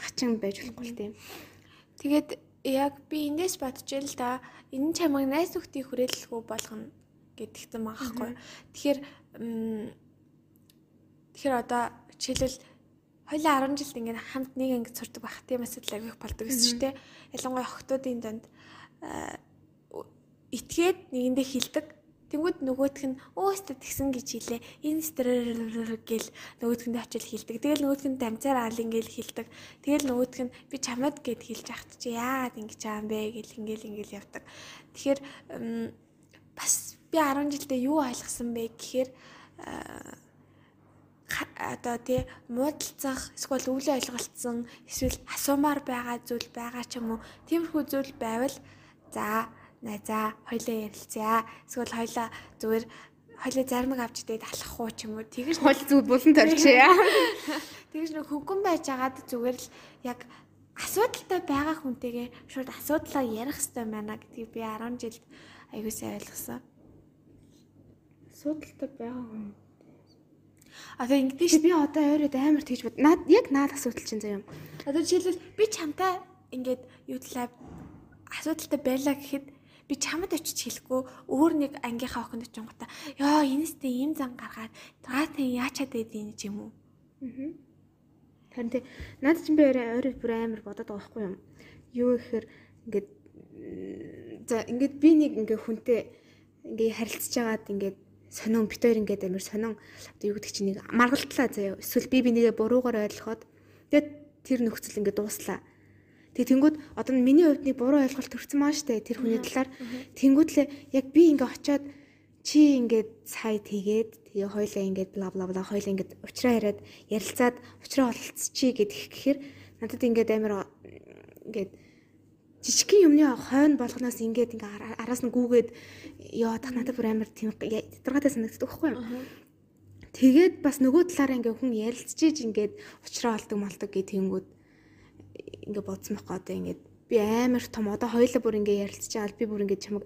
хачин байж болохгүй л тийм. Тэгээд яг би эндээс бодож ил да энэ чамайг найс нөхдийн хүрээлэлгүй болгоно гэдэгтэн багахгүй. Тэгэхээр тэгэхээр одоо жишээлбэл Хоёлаа 10 жилд ингээд хамт нэг ангид сурдаг байх тийм асуудал авих болдог гэсэн шүү дээ. Ялангуяа охтуудын донд итгээд нэгэндээ хилдэг. Тэнгүүд нөгөөх нь өөстө тэгсэн гэж хэлээ. Энэ стрэр гэл нөгөөдгөндөө очил хилдэг. Тэгэл нөгөөдг нь дамцаар аал ингээл хилдэг. Тэгэл нөгөөдг нь би чамд гэд хэлж ахт чи яагаад ингэж байгаа юм бэ гэл ингээл ингээл явдаг. Тэгэхээр бас би 10 жилдээ юу ойлгосон бэ гэхээр одоо тий муудалцах эсвэл өвлөө ойлголцсон эсвэл асуумаар байгаа зүйл байгаа ч юм уу. Тиймэрхүү зүйл байвал за найзаа хоёлаа ярилцъя. Эсвэл хоёлаа зүгээр хоёлаа зармаг авч идээд алах уу ч юм уу. Тэгэж хойл зүг булан төрчихье тэгэж нэг хөнгөн байж агаад зүгээр л яг асуудалтай байгаа хүнтэйгээ шууд асуудлаа ярих хэрэгтэй байна гэдгийг би 10 жилд аягуулсаа ойлгосон асуудалтай байгаа хүн Одоо ингэдэж ш би одоо ойроод амар тэгж бод. Наад яг наад асуудал чинь заяа. Одоо жишээлбэл би чамтай ингээд талаа асуудалтай байлаа гэхэд би чамд очиж хэлэхгүй өөр нэг ангийнхаа охинд очингуудаа ёо энэстэй ийм зан гаргаад таатай яачаад байдیں ч юм уу. Аа. Харин тэ наад чинь би ойроо бүр амар бодоод байгаа хгүй юм. Юу гэхээр ингээд за ингээд би нэг ингээ хүнтэй ингээ харилцаж байгаад ингээд сонин бит хоёр ингээд амир сонин одоо юу гэдэг чинь нэг маргалдлаа заяа. Эсвэл би бинийгээ буруугаар ойлгоход тэгээд тэр нөхцөл ингээд дууслаа. Тэгээ тэнгууд одоо миний хувьд нэг буруу ойлголт төрсөн маа штэ тэр хүний талаар. Тэнгуудлээ яг би ингээ очиод чи ингээд сайд хийгээд тэгээ хойлоо ингээд бла бла бла хойлоо ингээд уучраа яриад ярилцаад уучраа олцчихъя гэдэх гэхээр надад ингээд амир ингээд жижигхэн юмны хойно болгоноос ингээд ингээ араас нь гүүгээд тах надад бүр амар тийм тодорхойтой санагддаг байхгүй юу? Тэгээд бас нөгөө талаараа ингээ хүн ярилцчихэж ингээд уучраа олдог молдог гэх тэнгүүд ингээ бодсон байхгүй одоо ингээд би амар том одоо хоёулаа бүр ингээ ярилцж байгаа би бүр ингээ чамаг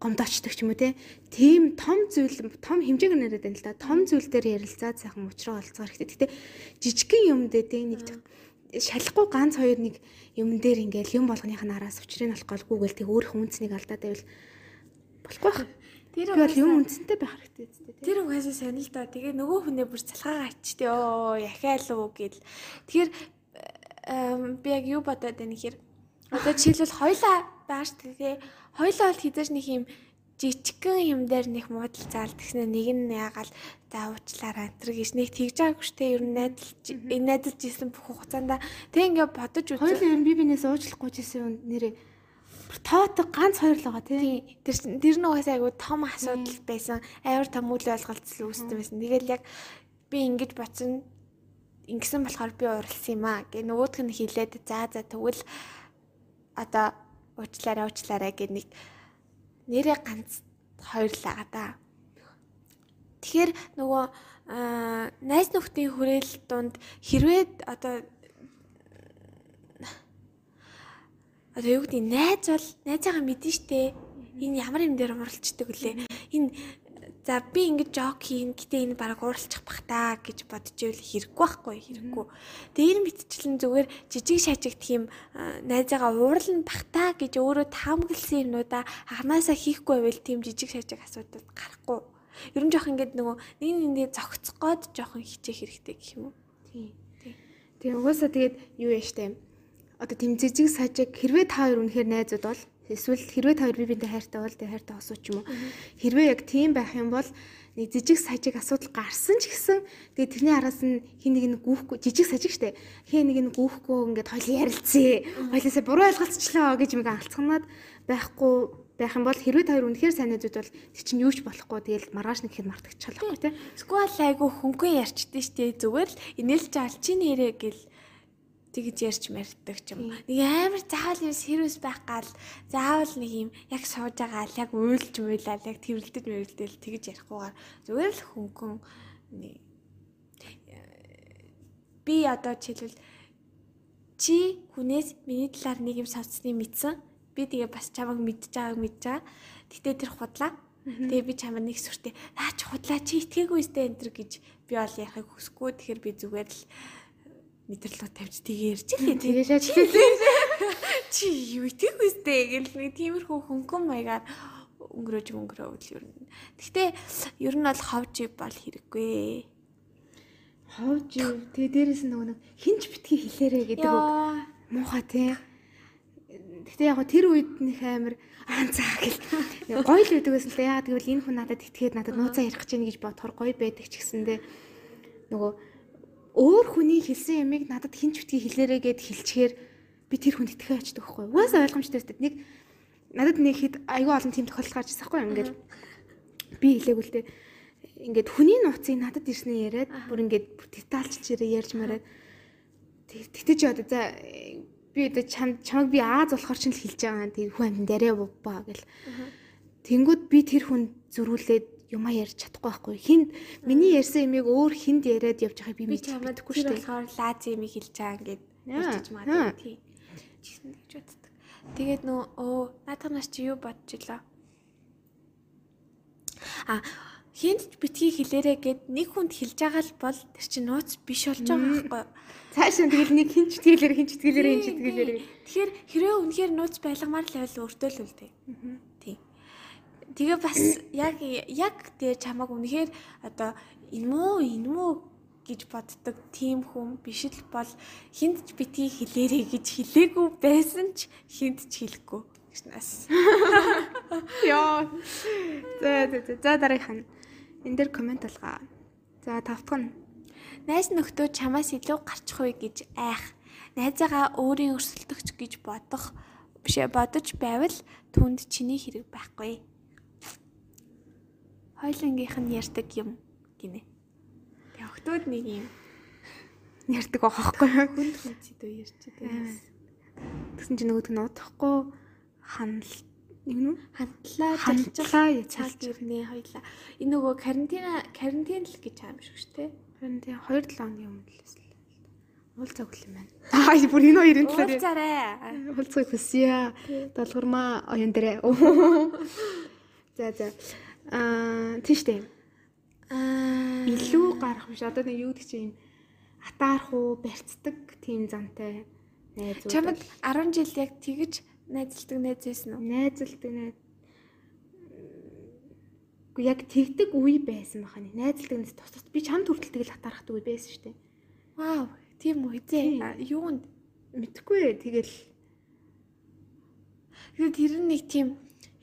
гомдоочдаг ч юм уу те. Тийм том зүйл том хэмжээгээр нэрэд байна л да. Том зүйл дээр ярилцаад сайхан уучраа олцгоо хэрэгтэй. Гэтэ жижигхэн юм дээр те нэг шалахгүй ганц хоёр нэг юм дээр ингээл юм болгоных нь араас учрыг олох голгүйгээл тэг өөрөх үнцнийг алдаад байвал болохгүй байх. Тэр бол юм үнцэнтэй байх хэрэгтэй үстэй. Тэр угаасаа сонир л доо. Тэгээ нөгөө хүнээ бүр цалхаагаа ачтээ оо яхаа л уу гэл. Тэгэхээр би яг юу бодоод байна гэхээр одоо жишээлбэл хоёлаа байгаа шүү дээ. Хоёлаа бол хизээш нэг юм жижигхэн юм дээр нэг муудал заал тэгснэ нэг нь ягаал за уучлаарай энэ гэж нэг тэгж байгаагүй штэ ер нь найдалж энэ найдалж исэн бүх хугацаанд тэг ингээ бодож үзээ. Хоёул ер нь би бинээс уучлахгүй жисэн нэрээ тоотог ганц хоёр л байгаа тий. Тэр тэр нь угаасаа айгу том асуудал байсан. Амар том үйл ойлголцол үүссэн байсан. Тэгэл яг би ингэж бодсон ингэсэн болохоор би уралсан юм аа гэ нөгөөдх нь хилээд за за тэгвэл одоо уучлаарай уучлаарай гэх нэг нэрээ ганц хоёрлаа да. Тэгэхээр нөгөө найз нөхдийн хүрээл донд хэрвээ одоо одоо юу гэдэг найз бол найзаагаа мэдэн штэ энэ ямар юм дээр уралцдаг үлээ энэ За би ингэж жок хийн гэтээ энэ баг ууралчих бах та гэж бодож ивэл хэрэггүй байхгүй хэрэггүй. Энэ мэдчлэн зүгээр жижиг шажиг тийм найзаагаа уурална бах та гэж өөрөө таамагласан юмнуудаа анханасаа хийхгүй байвал тийм жижиг шажиг асуудал гарахгүй. Ер нь жоох ингэж нөгөө нэг нэгээ зогцох гээд жоохон хичээх хэрэгтэй гэх юм уу? Тийм. Тийм угаасаа тэгээд юу яа штэ одоо тийм жижиг сажиг хэрвээ та хоёр үнэхээр найзууд бол эсвэл хэрвээ та хоёр бие биентэй хайртай бол тэгээ хайртай осоо ч юм уу. Хэрвээ яг тийм байх юм бол нэг жижиг сажиг асуудал гарсан ч гэсэн тэгээ тэрний араас нь хин нэг нь гүүхгүй жижиг сажиг штэ хин нэг нь гүүхгүй ингээд хоёул ярилцээ хоёлаасаа буруу ойлголцчлоо гэж мэг алцганаад байхгүй байх юм бол хэрвээ та хоёр үнэхээр сайн найзууд бол тэг чинь юу ч болохгүй тэгэл маргааш нэг хэд мартагчлахгүй тий Сквал айгу хөнгөн ярьчихдээ штэ зүгээр л инээлж алчи нэрэ гэл тэгж ярьж мэрдэг ч юм. Нэг амар заавал юм сервис байх гал заавал нэг юм яг сууж байгаа л яг уйлж муйлал яг тэрвэлдэж мэрэлдэл тэгж ярихгүйгээр зүгээр л хөнгөн би одоо жишээлбэл чи хүнээс миний талаар нэг юм сонсны мэдсэн. Би тэгээ бас чамайг мэдж байгааг мэдж байгаа. Гэтэ тэр худлаа. Тэгээ би чамд нэг сүртэй наа чи худлаа чи итгээгүй сте энэ төр гэж би бол ярихыг хүсэхгүй. Тэгэхээр би зүгээр л мэдэрлүүд тавьж тэгээ ярьж илээ. тэгээ шаач хэлээ Чи юу итгэхгүй сте гэл нэг тиймэрхүү хөнгөн маягаар өнгөрөөж өнгөрөөвөл ер нь. Гэхдээ ер нь бол ховж бол хэрэггүй. ховж тэгээ дээрэс нөгөө нэг хинч битгий хэлээрэ гэдэг үг муухай тий Гэтэ яг тэр үед нөх амир анцаа гэл гоё л байдаг байсан л да. Яа тэгвэл энэ хүн надад итгээд надад нууцаа ярих гэж байна гэж бодохоор гоё байдаг ч гэсэндээ нөгөө өөр хүний хэлсэн ямиг надад хинч битгий хэлээрэ гэд хэлчихээр би тэр хүнд итгэхэ очдөг байхгүй. Угаасаа ойлгомжтой өстэй. Нэг надад нэг хэд айгүй олон тийм тохиолдол гарч ирсэн байхгүй ингээд би хэлээгүй л дээ. Ингээд хүний нууцыг надад ирснээ яриад бүр ингээд детальчж ирээ ярьж мараад тэгтээ ч одоо за би одоо чам чамайг би Аз болохоор ч л хэлж байгаа. Тэр хүн амин дээрээ баа гэл. Тэнгүүд би тэр хүн зөрүүлээд юмаа ярьж чадахгүй байхгүй. Хинд миний ярьсан юмыг өөр хинд яриад явж байгааг би мэдчихгүй шүү дээ. болохоор лац юм хэлж байгаа ингээд ярьж магадгүй тий. Чигсэн гэж боддог. Тэгээд нөө оо наадах нас чи юу бодож илаа? А хинт битгий хэлээрэ гэд нэг хүнд хэлж байгаа л бол тэр чинь нууц биш болж байгаа байхгүй? Цааш нь тэгэл нэг хинч тгэлэр хинч тгэлэр хинч тгэлэр. Тэгэхээр хэрвээ үнэхээр нууц байлгамаар л байвал өртөө л үлдээ. Тий. Тэгээ бас яг яг тэгээ чамаг үнэхээр одоо энэ мүү энэ мүү гэж боддог тийм хүн биш л бол хинт ч битгий хэлээрэ гэж хэлээгүй байсан ч хинт ч хэлэхгүй гэж нас. Яа. За за за за дараагийнх нь. Энд дээр комент алгаа. За тавтах нь. Найз нөхдөө чамаас илүү гарчих вэ гэж айх. Найзаагаа өөрийн өрсөлдөгч гэж бодох бишээ бодож байвал түнд чиний хэрэг байхгүй. Хойлонгийнх нь ярьдаг юм гинэ. Тэгээ октод нэг юм Ярьдаг аахгүй юу? хүнд зэдөө ярьчихэд байсан. Тэгсэн чинь нөгөөд нь удахгүй ханал юм уу? Хандлаа Хандлаа цаал яцаалж. ирнэ хоёлаа. Энэ нөгөө карантин карантин л гэж аим шүү дээ. Харин тийм 2 7 хоногийн өмнө л. Уул цаг үл юм байна. Аа бүр энэ хоёрын талаар Уулзаарай. Хулцыг хүсье. Долгормаа оюун дээрээ. За за. Аа тийш дээ. Аа Илүү гарах биш. Одоо нэг юу гэдэг чинь атаарх уу, барьцдаг тийм зантай найзууд. чамд 10 жил яг тэгж найзалдаг найз байсан уу? найзалдаг найз Гэхдээ яг тэгдэг үе байсан баха нэг найзалдагнаас тус тус би чамд хүртэл тэгэл атаархдаг үе байсан шүү дээ. Вау, тийм үү зэ. Юунд? Мэдхгүй тэгэл Тэгээд тэр нэг тийм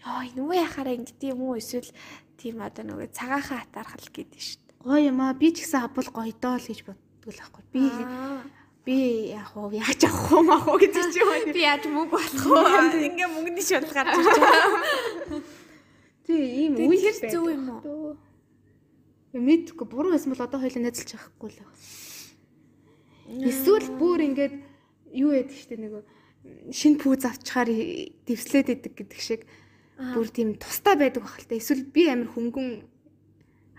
ёо энэ үү яхаараа ингэдэг юм уу эсвэл тийм одоо нөгөө цагаахан атаархал гэдэг шүү дээ. гоё юм аа би ч гэсэн авбал гоё доо л гэж боддог л аахгүй. Би. Би яг уу яаж авах мах уу гэдэг чи юм. би яаж мөнгө болох вэ? Ингээ мөнгөний шууд гарч ирж байгаа. Тий ийм үе тэр зөв юм уу? Мэдгүй буруу байсан бол одоо хоёлаа найзалж байхгүй л. Эсвэл бүр ингээд юу яадаг штэ нэг шин пүүз авчихаар дэвслээд идэг гэдэг шиг бүр тийм тустай байдаг бахал та. Эсвэл би амар хөнгөн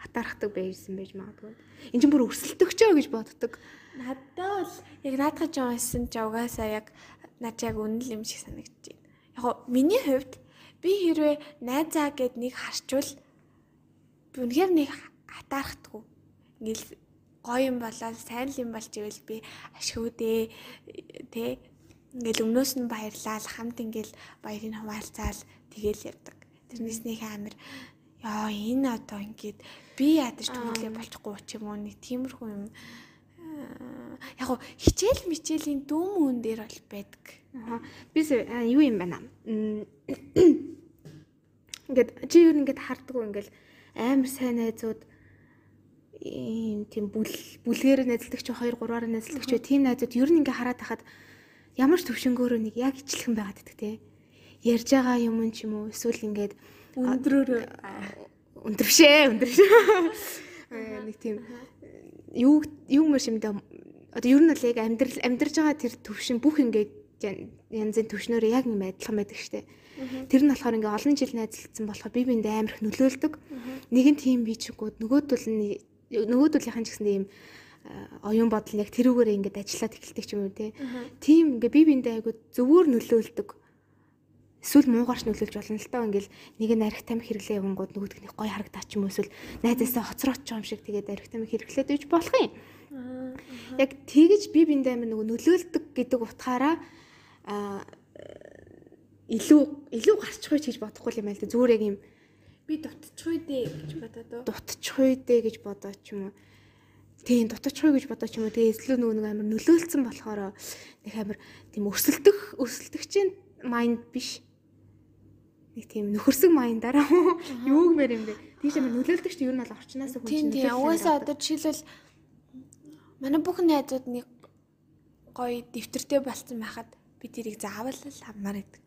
атаархдаг байсан байж магадгүй. Энд чинь бүр өрсөлдөгчөө гэж боддог. Надад бол яг наадах ч юмсан ч угаасаа яг над яг үнэн юм шиг санагдаж байна. Яг гоо миний хувьд би хэрвээ найзаа гэд нэг харчвал үнэхээр нэг хатаархдаггүй. Ингээл гоё юм болоод сайн л юм болж ивэл би ашгүүдээ тэ ингээл өмнөөс нь баярлал хамт ингээл баярын хуваалцаал тэгээл явдаг. Тэрнээс нэг амир яа энэ одоо ингээд би ядарч төлөө болчихгүй ч юм уу нэг тиймэрхүү юм Яг гоо хичээл мичээлийн дүүм үн дээр бол байдаг. Аа би юу юм байна. Ингээд чи юу ингээд хардггүй ингээд амар сайн найзууд ийм тийм бүл бүлгээр найзалдаг ч 2 3-аар найзалдаг ч тийм найзууд ер нь ингээ хараад тахад ямар ч төвшөнгөөрөө нэг яг ичлхэн байгаад байдаг те. Ярьж байгаа юм ч юм уу эсвэл ингээд өндрөөрөө өндөршээ өндөршээ нэг тийм юу юу мөр шимдэ одоо ер нь л яг амьдрал амьдарж байгаа тэр төвшин бүх ингээд янзын төвшнөр яг юм адилхан байдаг штэ. Тэр нь болохоор ингээ олон жил найзлагдсан болохоор би биэндээ амар их нөлөөлдөг. Нэг нь тийм би чигүүд нөгөөдөл нь нөгөөдөлийнхэн ч гэсэн ийм оюун бодол яг тэрүүгээрээ ингээд ажиллаад эхэлдэг ч юм уу тийм ингээ би биэндээ айгу зөвөр нөлөөлдөг. Эсвэл муугаарч нөлөөлж болно л таа ингээл нэг нь арх тамхи хэрэглээ явангууд нөгөөдг нь гой харагдаа ч юм эсвэл найзаасаа хоцрооч юм шиг тэгээд арх тамхи хэрэглээд иж болох юм. Яг тэгэж би биэндээ амар нөгөө нөлөөлдөг гэдэг утгаараа илүү илүү гарчихгүй ч гэж бодохгүй юм байл да зүгээр яг юм би дутчихгүй дээ гэж бодоод уу? дутчихгүй дээ гэж бодоо ч юм уу. Тийм дутчихгүй гэж бодоо ч юм уу. Тэгээ эзлүү нөгөө нэг амар нөлөөлцсөн болохоор нэг амар тийм өсөлдөх өсөлдөгчийн майнд биш нэг тийм нөхөрсөг майндаараа юу гэмээр юм бэ тийш амар нөлөөлдөг ч юу нь бол орчноос хүн чинь тийм угаасаа одоо жишээлбэл манай бүх найзууд нэг гоё дэвтэртэй болцсон байхад би тэрийг заавал л хамаар идэг.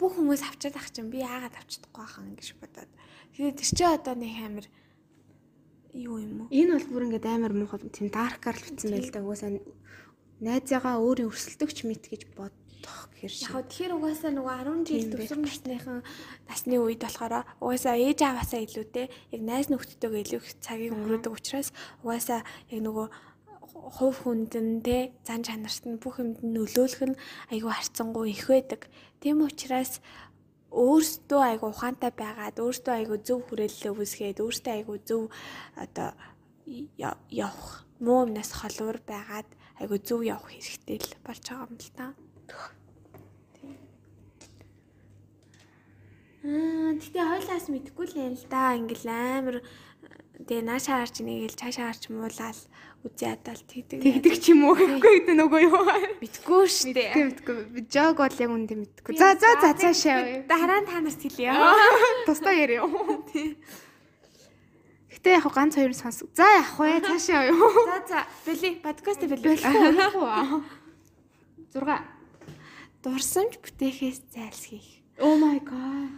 Бүх хүмүүс авчаад ах чинь би яагаад авчдаггүй хаа гэж бодоод. Тэгээд тэр чинь одоо нэг амар юу юм уу? Энэ бол бүр ингээд амар муухай тийм даркаар л утсан байл да. Угаасаа найзаагаа өөрийн өрсөлдөгч мэт гэж бодох гэхэр шиг. Яг тэгэхээр угаасаа нөгөө 10 жил төвсөр насныхан насны үед болохоор угаасаа ээж аваасаа илүүтэй яг найз нөхдөдөө илүү их цагийг өнгөрөөдөг учраас угаасаа яг нөгөө хувь хүнд нь те зан чанарт нь бүх юмд нь нөлөөлөх нь айгүй харцангуй их байдаг. Тийм учраас өөртөө айгүй ухаантай байгаад өөртөө айгүй зөв хүрээлэлээ үүсгээд өөртөө айгүй зөв одоо явах муу юмнаас холуур байгаад айгүй зөв явах хэрэгтэй л болж байгаа юм л та. Аа тэгтээ хойлоос мэдгүй л юм л да. Ингээл амар тэгээ наашаа харж нэгээл цаашаа харж муулаад үзээ адалт хийдэг. Тэгдэг ч юм уу гэхгүй гэдэг нөгөө юу. Битггүй шүү дээ. Мэдгүй мэдгүй. Жог бол яг үндэ мэдгүй. За за за цаашаа. Дараа нь та нарт хэлье. Тусдаа яриа. Гэтэ яг ганц хоёр сонс. За явах вэ? Цаашаа юу? За за. Били подкаст били. 6 дурсамж бүтээхээс зайлсхийх. Oh my god.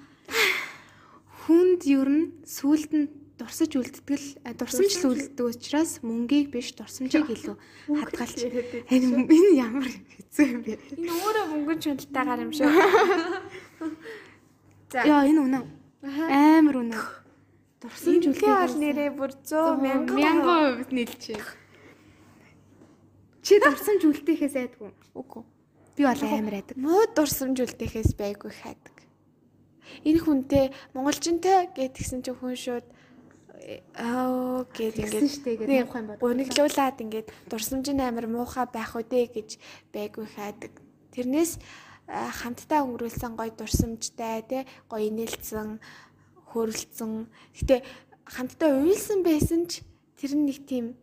Хүнд ер нь сүулт нь дурсаж үлддэг л дурсамж л үлддэг учраас мөнгийг биш дурсамжийг илүү хадгалж энэ ямар хэцүү юм бэ? Энэ өөрөө мөнгөн чөлттэйгаар юм шүү. За. Яа энэ үнэн. Амар үнэн. Дурсамж үлдээ бол нэрээ бүр 100 мянган хувьд нийлж байна. Чи дурсамж үлдээхээс айдгүй. Үгүй. Би бол амар айдаг. Муу дурсамж үлдээхээс байггүй хайдаг. Энэ хүнтэй монголчинтэй гэдгсэн чинь хүн шууд аа гэд ингээд нэг муухай юм байна. Гониглуулад ингээд дурсамжийн амир муухай байх үдэ гэж байггүй хайдаг. Тэрнээс хамтдаа өнгөрүүлсэн гоё дурсамжтай тий гоё инээлсэн хөрөлцөн. Гэтэ хамтдаа уйлсан байсан ч тэр нэг тийм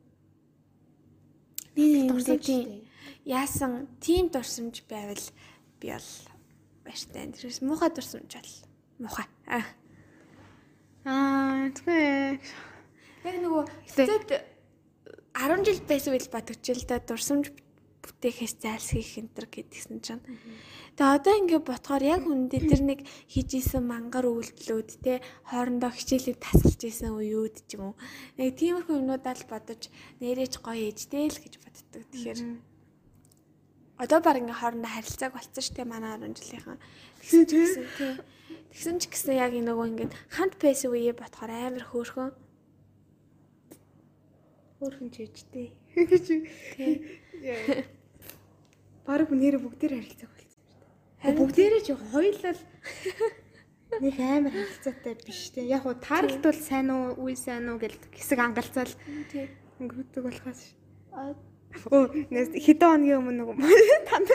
нэг дурсамж яасан тийм дурсамж байвал би бол баяртай. Тэрээс муухай дурсамж бол муухай. Аа тэгээ яг нөгөө хэцээд 10 жил байсан үйл бодогчл та дурсамж бүтээхээс зайлсхийх энтер гэдгсэн чинь. Тэгээ одоо ингээд ботхоор яг үндэ тэр нэг хийж исэн мангар үйлдэлүүд те хоорондоо хичээлээ тасалж исэн үеуд ч юм уу. Нэг тиймэрхүү юмнуудаа л бодож нэрэж гоё ээжтэй л гэж боддог. Тэгэхээр одоо баг ингээд хоорондоо харилцааг болцсон шүү дээ манай 10 жилийнхэн. Тэгсэн чинь тий Тэгсэн ч гэсэн яг нөгөө ингээд хамт байсан үеэ бодохоор амар хөөрхөн. Хөөрхөн ч ээжтэй. Гэж. Тий. Бараг нэр бүгдээр харилцааг болсон юм шүү дээ. Бүгдээрээ ч хоёулаа нэг амар харилцаатай биш те. Яг уу тааралт бол сайн уу, үгүй сайн уу гэл хэсэг ангалцаал. Тий. Өнгөрдөг болохоос. Оо, хэдэн хоногийн өмнө нэг танд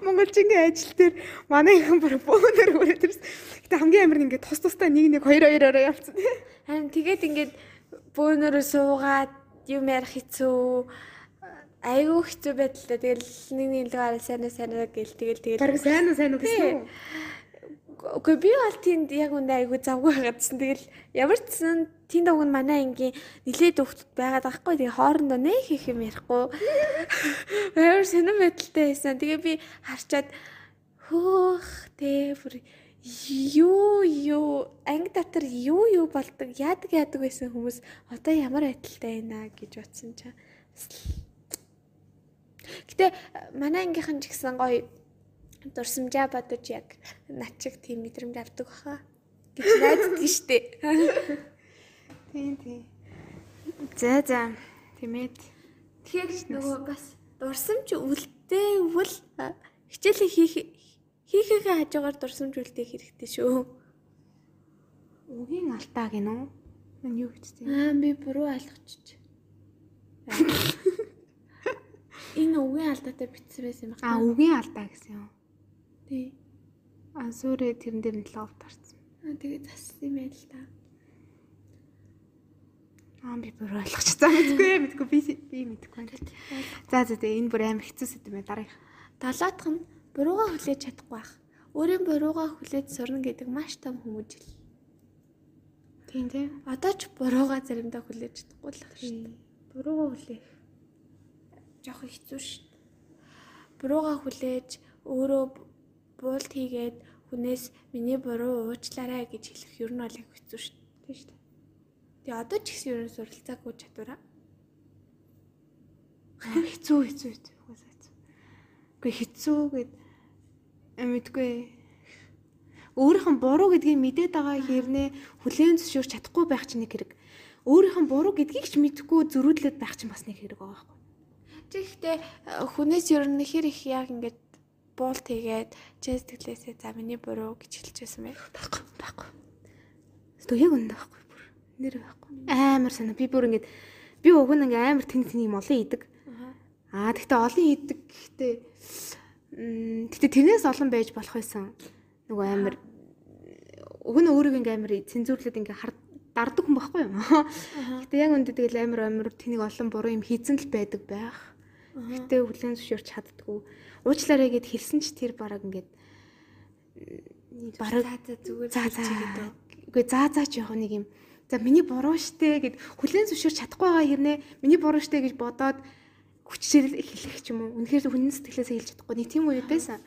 Монголчингийн ажил дээр манай ихэн бүр бөөнөр хүрээд ирсэн. Гэтэ хамгийн амар нь ингээд тус тустай нэг нэг хоёр хоёроо явцсан. Харин тэгээд ингээд бөөнөрөө суугаад юм ярих хэцүү айгүй хэцүү байдлаа тэгэл нэг нэг л гараа сайн сайн гэл тэгэл тэгэл Бараг сайн уу сайн уу гэсэн үү? Үгүй би бол тэнд яг үндэ айгүй завгүй байгаадсэн. Тэгэл ямар ч сан тэнд уг нь манай ангийн нилээдөвхт байгаад байхгүй. Тэгээ хоорондоо нэ хийх юм ярихгүй. Амар сонирн байдалтай байсан. Тэгээ би харчаад хөөх тэ бүр юу юу анги дотор юу юу болдог яадаг яадаг байсан хүмүүс одоо ямар байдалтай байна гэж бодсон чаа. Гэтэ манай ангийнхан ч гэсэн гоё дурсамжаа бодож яг над чиг тийм мэдрэмж авдаг баха гэж найддаг штэ. Тийм тийм. За за. Тэмээд. Тэгэхээр нөгөө бас дурсамж үлдээвөл хичээлээ хийх хийхээгээ хажуугаар дурсамж үлдээх хэрэгтэй шүү. Үгийн алтаа гинөө. Мань юу гэж тийм. Аа би буруу ойлгочих. Энэ үгийн алдаатай бичсэн байсан юм Аа үгийн алдаа гэсэн юм. Тий. А сүрээ тэрэн дээр нь лов тарцсан. Аа тэгээ зассан юм байл та. Аа би бүр ойлгочихсан. Мэдгүй мэдгүй би би мэдгүй. За за тэгээ энэ бүр амар хэцүү сэдв мэ дараах. Далаатх нь бурууга хүлээж чадахгүй байх. Өөрийн бурууга хүлээж сурна гэдэг маш том хүмүүжил. Тийм тийм. Одоо ч бурууга заримдаа хүлээж чадахгүй л байна шүү дээ. Буруугаа хүлээх. Жохон хэцүү шүү дээ. Бурууга хүлээж өөрөө буулт хийгээд хүнээс миний буруу уучлаарай гэж хэлэх ер нь бол яг хэцүү шүү дээ. Шүү дээ. Тэгээ одоо ч гэсэн ер нь суралцаагүй чадвараа. Хэцүү хэцүү хэцүү. Угаасаа хэцүү. Гэхдээ хэцүү гэд мэдгүй. Өөрийнх нь буруу гэдгийг мэдээд байгаа хэрнээ хүлээн зөвшөөрч чадахгүй байх чинь нэг хэрэг. Өөрийнх нь буруу гэдгийг ч мэдэхгүй зөрүүдлээд байх чинь бас нэг хэрэг байгаа байхгүй. Тэгэхдээ хүнээс ер нь хэр их яг ингээд буулт хийгээд чэс тэглээсээ за миний буруу гэж хэлчихсэн байх. Байхгүй байхгүй. Тэгвэл яг үнэн байхгүй бүр. Нэр байхгүй. Амар санаа. Би бүр ингэж би уг нь ингээ амар тэн тэн юм олон идэг. Аа тэгтээ олон идэг гэхдээ тэгтээ тэрнээс олон байж болох байсан. Нөгөө амар уг нь өөрийг ингээ амар цензуурлаад ингээ хар дардаг хүн байхгүй юу? Гэтэ яг үндэ тэгэл амар амар тэнийг олон буруу юм хийцэн л байдаг байх. Гэтэ хүлэн зөвшөөрч чаддгүй. Уучлаарай гэд хэлсэн ч тэр бараг ингээд бараг зүгээр за за үгүй за за ч яг нэг юм. За миний буруу штэ гэд хүлэн зөвшөөрч чадахгүй байгаа хэрнээ миний буруу штэ гэж бодоод хүчээр хэлэх ч юм уу. Үнэхээр хүнэн сэтгэлээсээ хэлж чадахгүй. Нэг тийм үед байсан.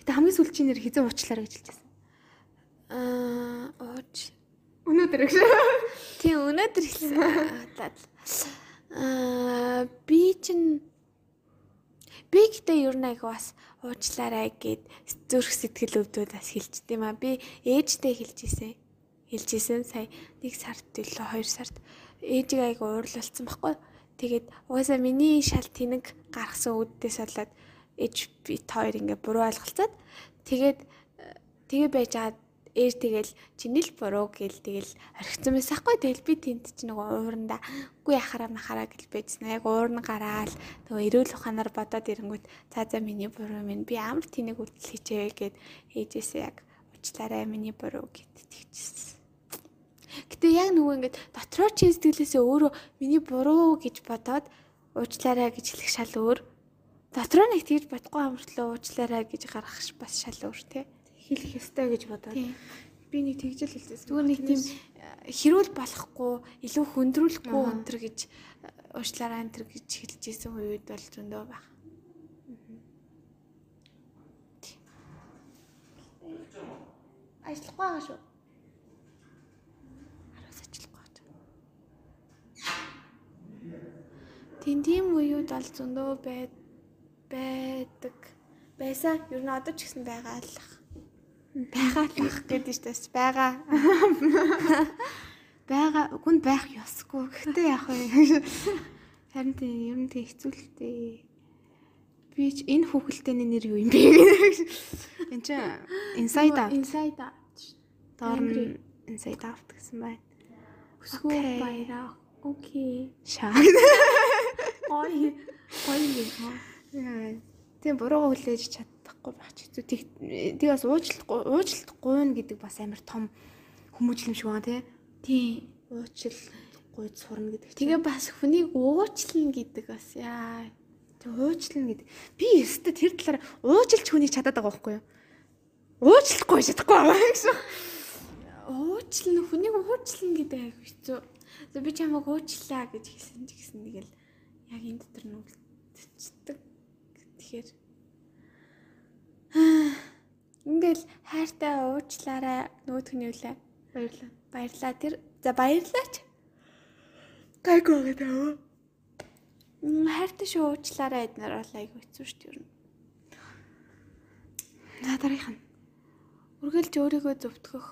Гэтэ хамгийн сүүлчийн нэр хизээ уучлаарай гэж хэлчихсэн. Аа ууч. Өнөөдөр гэж. Тийм өнөөдөр хэлсэн. Аа би чинь би гэдэг ер нь айгу бас уучлаарай гэд зүрх сэтгэл өвдөд бас хэлчихдэг юм аа. Би ээжтэй хэлж исэн. Хэлж исэн сая 1 сард илүү 2 сард ээжийг айгу уурлуулсан байхгүй. Тэгээд угаасаа миний шал тэнэг гаргасан үүддээс болоод ээж би хоёр ингээ буруу ойлголцоод тэгээд тэгээ байж байгаа ээж тэгэл чиний л буруу гэл тэгэл орхисон байсан хгүй тэгэл би тэнд чи нөгөө ууранда үгүй яхараа махараа гэл байжсан яг уурн гараал нөгөө эрүүл ухаанаар бодоод ирэнгүүт за за миний буруу минь би амар тэнийг үйлдэл хийчээ гэд ээжээсээ яг уучлаарай миний буруу гэд тэгчихсэн Гэтэ яг нөгөө ингээд дотроо чи сэтгэлээсээ өөрөө миний буруу гэж бодоод уучлаарай гэж хэлэх шал өөр. Дотроо нэг тэгж бодохгүй амартлаа уучлаарай гэж гаргах бас шал өөр тий Хэлэх ёстой гэж бодоод. Би нэг тэгжэл хэлсэн. Зүгээр нэг тийм хэрүүл болохгүй, илүү хөндрүүлэхгүй өнтер гэж уучлаарай өнтер гэж хэлж исэн үед бол зөндөө байх. Ажиллахгүй байгаа шүү. Хараас ажиллахгүй байгаа. Тийм тийм үед бол зөндөө байд байдаг. Байсан. Ер нь одоо ч гэсэн байгаа л ах. Байгаа л ах гэдэг чинь бас байгаа. байгаа хүн байх ёсгүй. Гэхдээ яг вэ. Харин тийм ер нь тийм хэцүүлтэй. Би ч энэ хүүхэлдэйний нэр юу юм бэ? Энд чинь inside out. Inside out. Доор нь inside out гэсэн байна. Өсгөө баяраа. Окей. Шаа. Ой. Ой. Тийм буруугаа хүлээж чадахгүй байх ч хэцүү. Тэг тэг бас уучлахгүй уучлалт гуйна гэдэг бас амар том хүмүүжлэм шиг байна тий. Тийм. Уучил гойд сурна гэдэг. Тэгээ бас хүнийг уучлна гэдэг бас яа. Тэг уучлна гэдэг. Би өстө тэр талаар уучлж хүнийг чадаад байгаа байхгүй юу? Уучлахгүй чадахгүй байгаа гэсэн. Уучлна хүнийг уучлна гэдэг айгу хэцүү. За би чамайг уучлаа гэж хэлсэн ч гэсэн тэгэл яг энэ дотор нь үлдчихдэг. Тэгэхээр Ингээл хайртай уучлаарай нөгөөдхний үлээ. Баярлалаа. Баярлаа тэр. За баярлаач. Гайгүй гэдэг аа. М, Хайртай шүү уучлаарай эднэр бол айгу хэцүү шүү дээ. ер нь. За дараах нь. Үргэлж өөрийгөө зөвтгөх.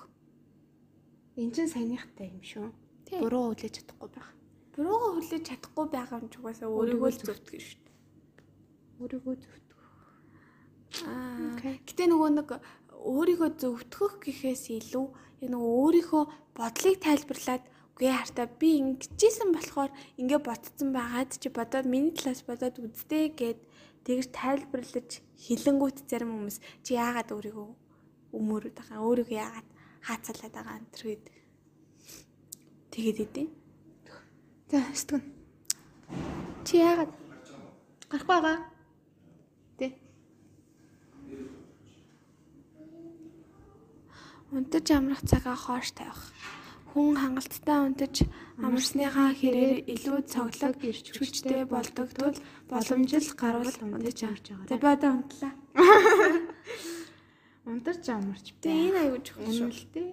Энд чинь саяныхтай юм шүү. Буруу хүлээж чадахгүй байх. Буруугаа хүлээж чадахгүй байгаа юм ч угаасаа өөрийгөө л зөвтгөн шүү дээ. Өөрийгөө зөвтгөх. Гэтэ нөгөө нэг өөрийгөө зөвтгөх гэхээс илүү нөгөө өөрийнхөө бодлыг тайлбарлаад үгүй хартаа би ингэжсэн болохоор ингэ ботцсон байгаад чи бодоод миний талаас бодоод үзтээ гэд тэгж тайлбарлаж хилэнгүүт зарим хүмүүс чи яагаад өөрийгөө өмөрөд байгаа өөрийгөө яагаад хаацалаад байгаа энэ төр гэд тэгээд идэв. За өстгөн. Чи яагаад Гарахгүй байгаа. Унтаж амрах цагаа хоош тавих. Хүн хангалттай унтаж амарсныхаа хэрээр илүү цоглог ирч хүчтэй болдог тул боломжил гарвал унтаж амарч байгаа. За би одоо унтлаа. Унтарч амарч Тэ энэ аюул чухал шүү. Үнэлтэй.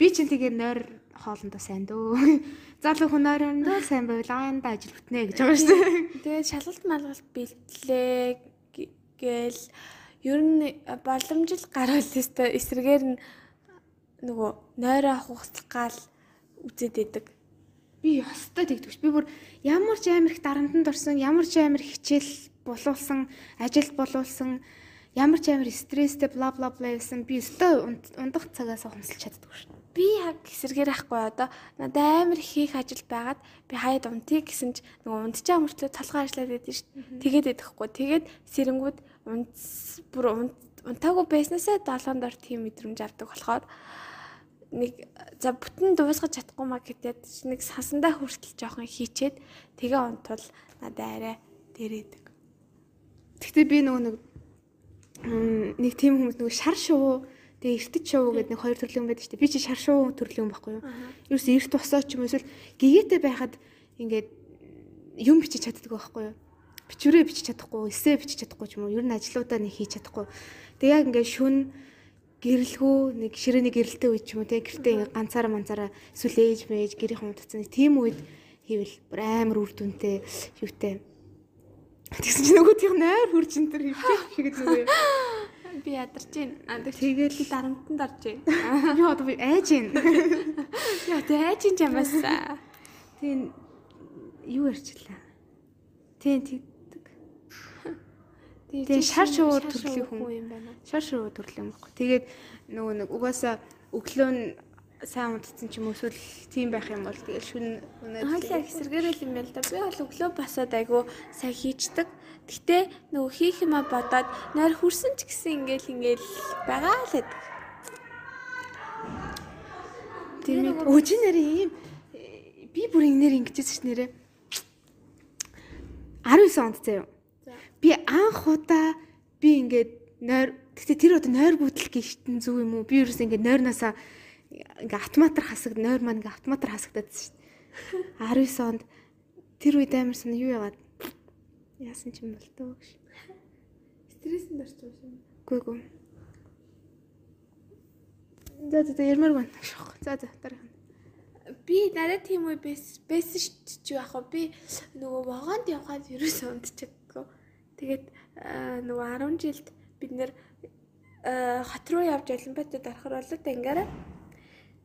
Би чинь тэгээ нойр хоолндоо сайн дөө. Залуу хүн нойрондоо сайн байвал аанда ажил бүтнэ гэж байгаа шүү. Тэгээд шалгалт малгалт бэлтлээ гээл ер нь боломжил гарвал өстой эсрэгээр нь нөгөө нойроо хугацлах гал үзээд идэг. Би ёстой тэгдэгч. Би бүр ямар ч амир их дарамтанд орсон, ямар ч амир хичээл болуулсан, ажилд болуулсан, ямар ч амир стресстэй бла бла бла гэсэн би ёстой унд- ундах цагаас хомсолж чаддаг шүү. Би яг эсрэгээр ахгүй одоо надад амар хийх ажил байгаад би хаяад унтыг гэсэн ч нөгөө унтчаа мөртлөө толгой ажиллаад байдаг шүү. Тэгээд идэхгүй. Тэгээд сэрэнгүүд унтс бүр унт- унтаагүй байснасаа долоон дор тийм мэдрэмж авдаг болохоор нэг за бүтэн дуусгаж чадахгүй маа гэдэг нэг сансандаа хүртэл жоохон хийчээд тэгээ унтвал надад арай дээрээдэг. Гэхдээ би нөгөө нэг нэг тийм хүмүүс нөгөө шар шувуу тэгээ эртэж шувуу гэдэг нэг хоёр төрлийн байдаг шүү дээ. Би чи шар шувуу төрлийн юм баггүй юу? Ерөөс эрт тусаа ч юм эсвэл гэгээтэй байхад ингээд юм бичиж чаддаг байхгүй юу? Бичвэрээ бичиж чадахгүй, эсээ бичиж чадахгүй ч юм уу? Ер нь ажлуудаа нэг хийж чадахгүй. Тэгээ яг ингээд шүн гэрэлгүй нэг ширээний гэрэлтэй үед ч юм уу те гэртээ ингээд ганцаараа манцаараа эсвэл ээж мэж гэрийнхэн утцсан тийм үед хийвэл бүр амар үр дүнтэй юутэй Тэгсэн чинь нөгөө тийм нойр хурж энэ төр хөвчих шиг юм. Би ядарч байна. Аа Тэгээд би дарамтанд орж байна. би одоо би айж гин. Яа тээж юм чамаас. Тийм юу ярьчлаа. Тийм тэгдэг. Тэгээ шар шуур төрлийн хүн. юм байна. Шар шуур төрлийн юм баггүй. Тэгээд нөгөө нэг угаасаа өглөө нь сайн унтцсан ч юм уу эсвэл тийм байх юм бол тэгэл шүн Хойлоо хэсэргээрэл юм байл да. Би бол өглөө басаад айгу сайн хийчдэг. Гэтэ нөгөө хийх юма бодоод нойр хүрсэн ч гэсэн ингээл ингээл байгаа л тийм өжин нэрээ ийм э, би бүр ингэнэр ингэжсэн ш нэрээ 19 онд заяа. За. Би анх удаа би ингээд нойр гэхдээ тэр одоо нойр бүтэл гихтэн зүг юм уу? Би ерөөс ингээд нойрнасаа ингээ автоматар хасаг нойр маань ингээ автоматар хасагдаад шүү дээ. 19 онд тэр үед амарсан юу яагаад яасан ч юм бол тоо гэж. Стрессэнд орчих юм. Гүй гүй. За за за ярмаар байна. За за дараах нь. Би надад тийм үе байсан шүү чи яг хаа би нөгөө вагонд явхад ерөөсөө унтчихгүй. Тэгээд нөгөө 10 жилд бид нэр хот руу явж Олимпиадад орохор болоо тэнгаараа.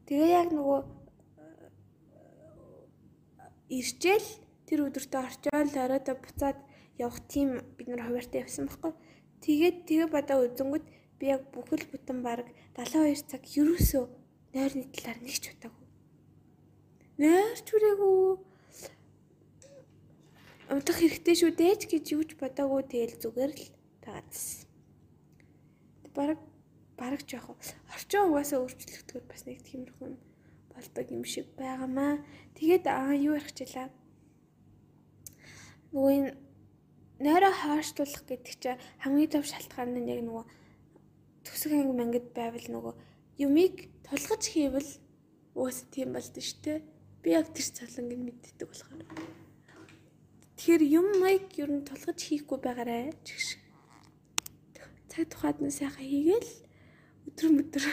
Тэгээ яг нөгөө аа, иржээл тэр өдөртөө орчоол оройдоо буцаад явах тийм бид нар хуваартай явсан байхгүй. Тэгээд тэгээ бодоо үзэнгүүт би яг бүхэл бүтэн баг 72 цаг ерөөсөө нойрны талаар нэг ч удаагүй. Нойрч хүрээгүй. Унтах хэрэгтэй шүү дээж гэж юу ч бодоагүй тэгэл зүгээр л тагаадсан. Бараг бараг жоох орчин угаасаа өөрчлөгдөхөд бас нэг тиймэрхүү болдог юм шиг байгаамаа. Тэгээд аа юу ярих чилаа. Нөгөө энэ нойроо хаашлуулах гэдэг чинь хамгийн том шалтгаан нь яг нөгөө төсөг анги мангад байвал нөгөө юмыг тулгаж хийвэл уус тийм болд нь штэ. Би яг тэр цалангийг мэддэг болохоор. Тэгэхээр юм маяг ер нь тулгаж хийхгүй байгаарэ чигш. Цаг тухайд нь сайхан хийгээл өдөр өдөр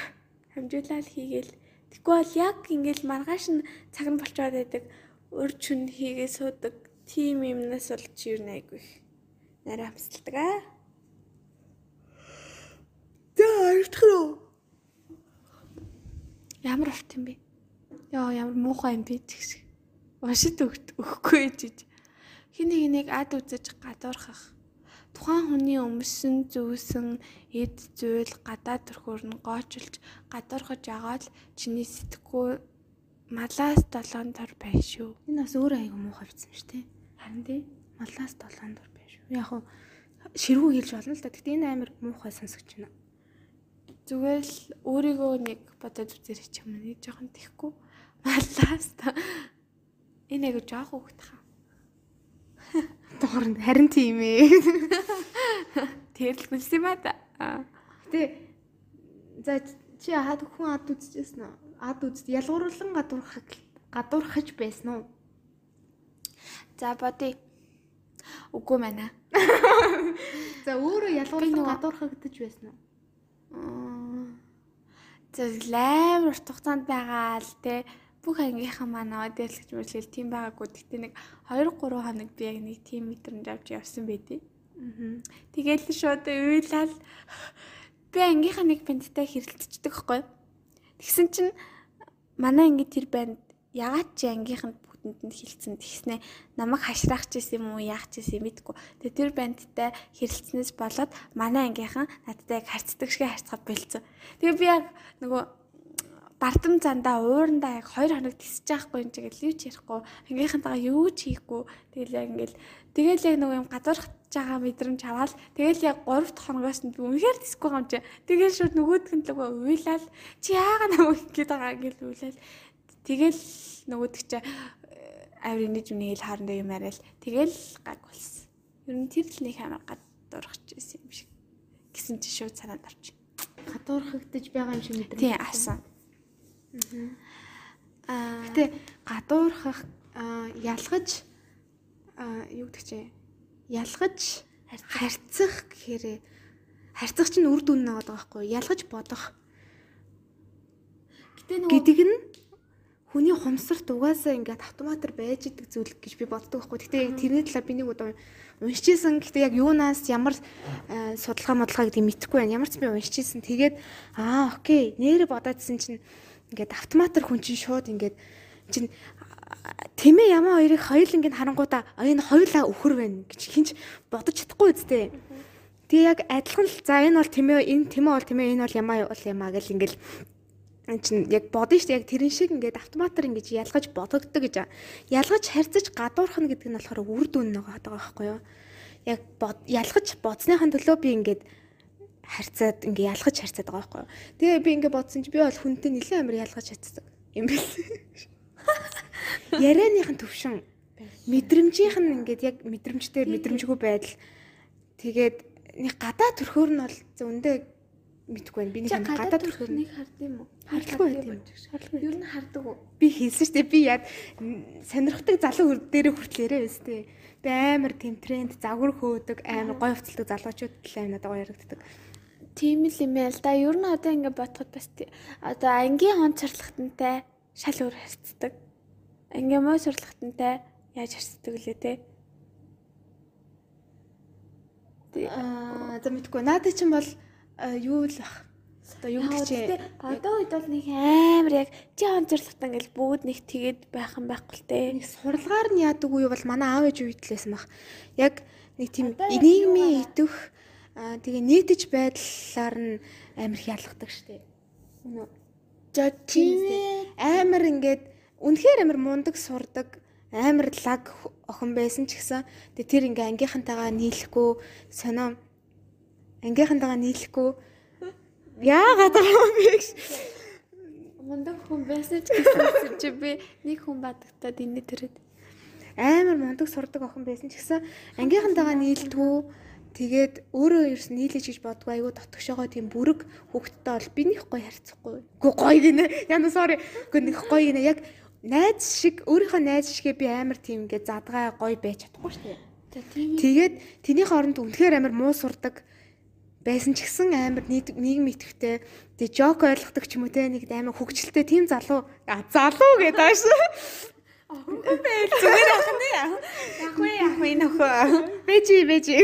хамжуулаад хийгээл Тэггүй бол яг ингээл маргааш нь цаг нь болчоод байдаг. Өр чүн хийгээ суудаг. Тим юмнаас бол чи юу найгүй их. Нарай хамсалдаг аа. За уу? Ямар болт юм бэ? Яа ямар муухай юм бэ тэгш. Машид өгөхгүй гэж. Хин нэг нэг ад үзэж гадуурхах. Тухайн хүний өмсөн зүүсэн эд зүйл гадаа төрхөөр нь гоочилж гадуурхаж агаад чиний сэтгэхгүй малаас долоон дор байна шүү. Энэ бас өөр аяга муухай бичсэн шүү дээ. Харин тий Малаас долоон дор байна шүү. Яг хуу ширүү хэлж болно л да. Гэтэ энэ амар муухай сонсогч байна. зүгээр л өөрийгөө нэг бодоод үзэрэй ч юм нэг жоохон тэхгүй малаас та энэ айгу жоох хөөхт хаа. Доорн харин тийм ээ. Тэрл гүнсэн юм а да. Гэтэ за чи хаад хүн ад үзчихсэн үү? Ад үзд ялгуурлан гадуурхаг гадуурхаж байсан уу? За бодъё. Үгүй мэнэ. За өөрөө ялгуурлан гадуурхагдаж байсан уу? За лайв урт хугацаанд байгаа л те бүх ангийнхаа манай одэлгч мөрлөл тийм байгаагүй. Гэтэ нэг 2 3 хоног би яг нэг тийм мэдрэмж авч явсан байдیں۔ Аа. Тэгэл шууд уйлал би ангийнхаа нэг бандтай хэрэлдчихдэг байхгүй. Тэгсэн чинь манай анги тэр банд ягаад чи ангийнханд бүгдэнд нь хилцэн тэгснэ намайг хашраах гэсэн юм уу яах гэсэн мэдгүй. Тэгээ тэр бандтай хэрэлцснээс болоод манай ангийнхан надтай яг харцдаг шиг харцгаа болцсон. Тэгээ би яг нөгөө бардам зандаа уурандаа яг 2 хоног тисэж байхгүй юм чигээл юу ч ярихгүй. Ангийнхантайгаа юу ч хийхгүй. Тэгэл яг ингээл тэгэл яг нөгөө юм гадуурхаж байгаа мэдрэмж аваад тэгэл яг 3 дахь хоногоос нь би үнэхээр тисэхгүй юм чи. Тэгэл шууд нөгөөдг нь л нөгөө уйлал чи яага нөгөө ингэж байгаа ингээл уйлал. Тэгэл нөгөөдг чи авир нэг юм хэл хаандаа юм арай л тэгэл гаг болсон. Ер нь тэр л нэг амар гадуурхаж байсан юм шиг. Гэсэн чи шууд санаанд орчих. Гадуурхагдаж байгаа юм шиг мэдрэмж. тий асан аа Гэтэ гадуурхах ялгаж юу гэдэг чи ялгаж харьцах гэхээр харьцах чинь үр дүн нэг байгаа байхгүй ялгаж бодох гэтээ нөгөө гэдэг нь хүний хумсарт угаасаа ингээд автоматар байж идэг зүйл гэж би боддог байхгүй. Гэтэ яг тэрний талаар би нэг удаа уншижсэн. Гэтэ яг юунаас ямар судалгаа модлага гэдгийг мэдэхгүй байна. Ямар ч би уншижсэн. Тэгээд аа окей. Нэрэ бодоодсэн чинь ингээд автоматар хүн чинь шууд ингээд чинь тэмээ ямаа хоёрыг хоёул ингээд харангуудаа энэ хоёулаа өхөр байна гэж хинч бодож чадахгүй үстэй. Тэгээ яг адилхан л за энэ бол тэмээ энэ тэмээ бол тэмээ энэ бол ямаа бол ямаа гэл ингээд эн чин яг бодно шүү дээ яг тэрэн шиг ингээд автоматар ингэж ялгаж бодогддог гэж. Ялгаж харьцаж гадуурхна гэдэг нь болохоор үр дүн нэг байгаа байхгүй юу? Яг ялгаж бодсныхан төлөө би ингээд харьцаад ингээ ялгаж харьцаад байгаа байхгүй юу? Тэгээ би ингээ бодсон чи би бол хүнтэй нэлээд амар ялгаж харьцдаг юм бэл. Ярианыхын төвшин мэдрэмжийнх нь ингээд яг мэдрэмжтэй мэдрэмжгүй байдал тэгээд нэг гадаа төрхөөр нь бол зөндөө мэдгүй байна. Би нэг гадаа төрхөөр нь нэг хард юм уу? Хардлаггүй байт юм. Хардлаггүй. Юу н хардаг уу? би хэлсэн шүү дээ би яг сонирхдаг залуу хөр дээрээ хүртлээрээ өстэй. Би амар тэмтрэнд загвар хөөдөг амар гой хувцалдаг залуучууд л амар надад гоё ярагддаг. Тийм л юм яа л да. Ер нь одоо ингэ бодоход бас одоо ангийн хон царлахтантай шал өөр харцдаг. Ангийн муу царлахтантай яаж харцдаг лээ те. Аа за мэдгүй. Наадад чинь бол аа, юу л ах. Одоо юу гэж чи одоо үед бол нэг амар яг чи хон царлахтан гэл бүгд нэг тэгээд байх юм байхгүй л те. нэг сурлагаар нь яадаг уу бол манай аав ээж үйдлээсэн баг. Яг нэг тийм нийгмийн идэх тэгээ нийтэж байдлаар нь амар их ялгадаг штеп. Ээ. амар ингээд үнэхээр амар мундаг сурдаг амар лаг охин байсан ч гэсэн тэгээ тэр ингээ ангийнхантайгаа нийлэхгүй сонио ангийнхантайгаа нийлэхгүй яагаад юм бэ гэж мундаг хүн байсан ч гэсэн чи би нэг хүн бадагтаад инээ төрөд. амар мундаг сурдаг охин байсан ч гэсэн ангийнхантайгаа нийлдэггүй тэгээд өөрөө ерөөс нийлэж гэж бодгүй айгу дотгошоогоо тийм бүрэг хүүхдтэй бол би нэг гоё харьцахгүй. Гү гоё гинэ. Яна sorry. Гү нэг гоё гинэ. Яг найз шиг өөрийнхөө найз шигээ би амар тийм ингээд задгаа гоё байж чадахгүй шүү дээ. Тэгээд тэний хооронд үнэхээр амар муу сурдаг байсан ч гэсэн амар нийгэм итгэвтэй тэг жок ойлгодог ч юм уу те нэг амар хөвгчлөлтэй тийм залуу залуу гэдэг ааш Бэл зүгээр ахны. Яг уу яг уу нөхөө. бэжи бэжи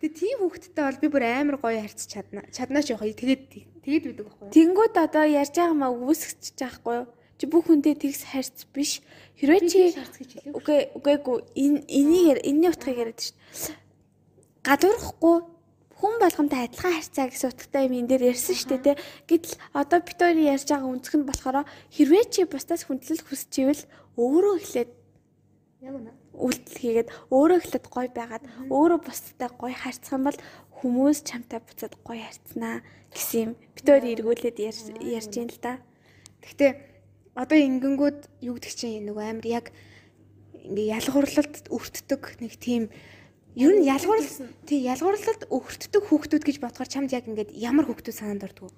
тэг тийм хөвгттэй бол би бүр амар гоё харьцаж чадна чаднаач яах тэгээд тэгээд бидэг байхгүй Тэнгүүд одоо ярьж байгаа маа үүсгэж байхгүй юу? Чи бүх хүнтэй тэгс харьц биш. Хэрвээ чи үгүй үгүй энэ энийг энэний утгыг яриад шүү дээ. Гадуурхахгүй хүн болгонтой адилхан харьцаа гэсэн утгатай юм энэ дээр ярьсан шүү дээ. Гэтэл одоо Питори ярьж байгаа үнцг нь болохоор хэрвээ чи бусдаас хүндлэл хүсч ивэл өөрөө эхлээд яг үнэ үйлдэл хийгээд өөрөө эхлээд гоё байгаад өөрөө бусдтай гоё харьцах юм бол хүмүүс чамтай буцаад гоё харьцнаа гэсэн юм. Питори эргүүлээд ярьж юм л да. Гэхдээ одоо ингэнгүүд юу гэдэг чинь нөгөө амар яг ингээ ялгуурлалд өртдөг нэг тийм ер нь ялгуурлал тий ялгуурлалд өртдөг хүүхдүүд гэж бодохоор чамд яг ингээд ямар хүүхдүүд санаанд ордог вэ?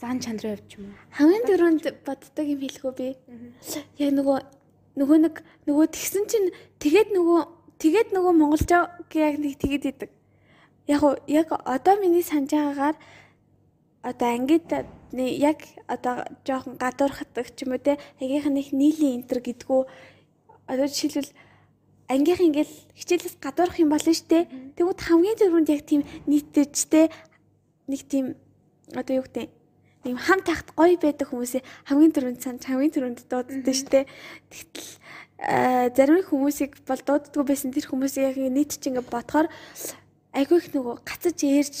Зан чандрын хувьд ч юм уу. Хамгийн дөрөнд боддог юм хэлэхүү би. Яг нөгөө нөгөө нэг нөгөө тэгсэн чинь тэгээд нөгөө тэгээд нөгөө монголчоо яг нэг тэгээд идэг. Яг уу яг одоо миний санаж байгаагаар одоо ангид яг одоо жоохон гадуурхадаг ч юм уу те агийнх нь их нийлийн энтер гэдгүү. Одоо жишээлбэл ангийнх ингээл хичээлээс гадуурх юм болно штэ. Тэгвэл хамгийн түрүүнд яг тийм нийтэрчтэй нэг тийм одоо юу гэдэг ийм хам тахт гоё байдаг хүмүүсээ хамгийн түрүүнд санаж хамгийн түрүүнд дууддаг штэ. Тэгтэл а, зарим хүмүүсийг бол дууддаггүй байсан. Тэр хүмүүсийг яг нийт чи ингээд бодохоор айгүй их нөгөө гацаж ээрж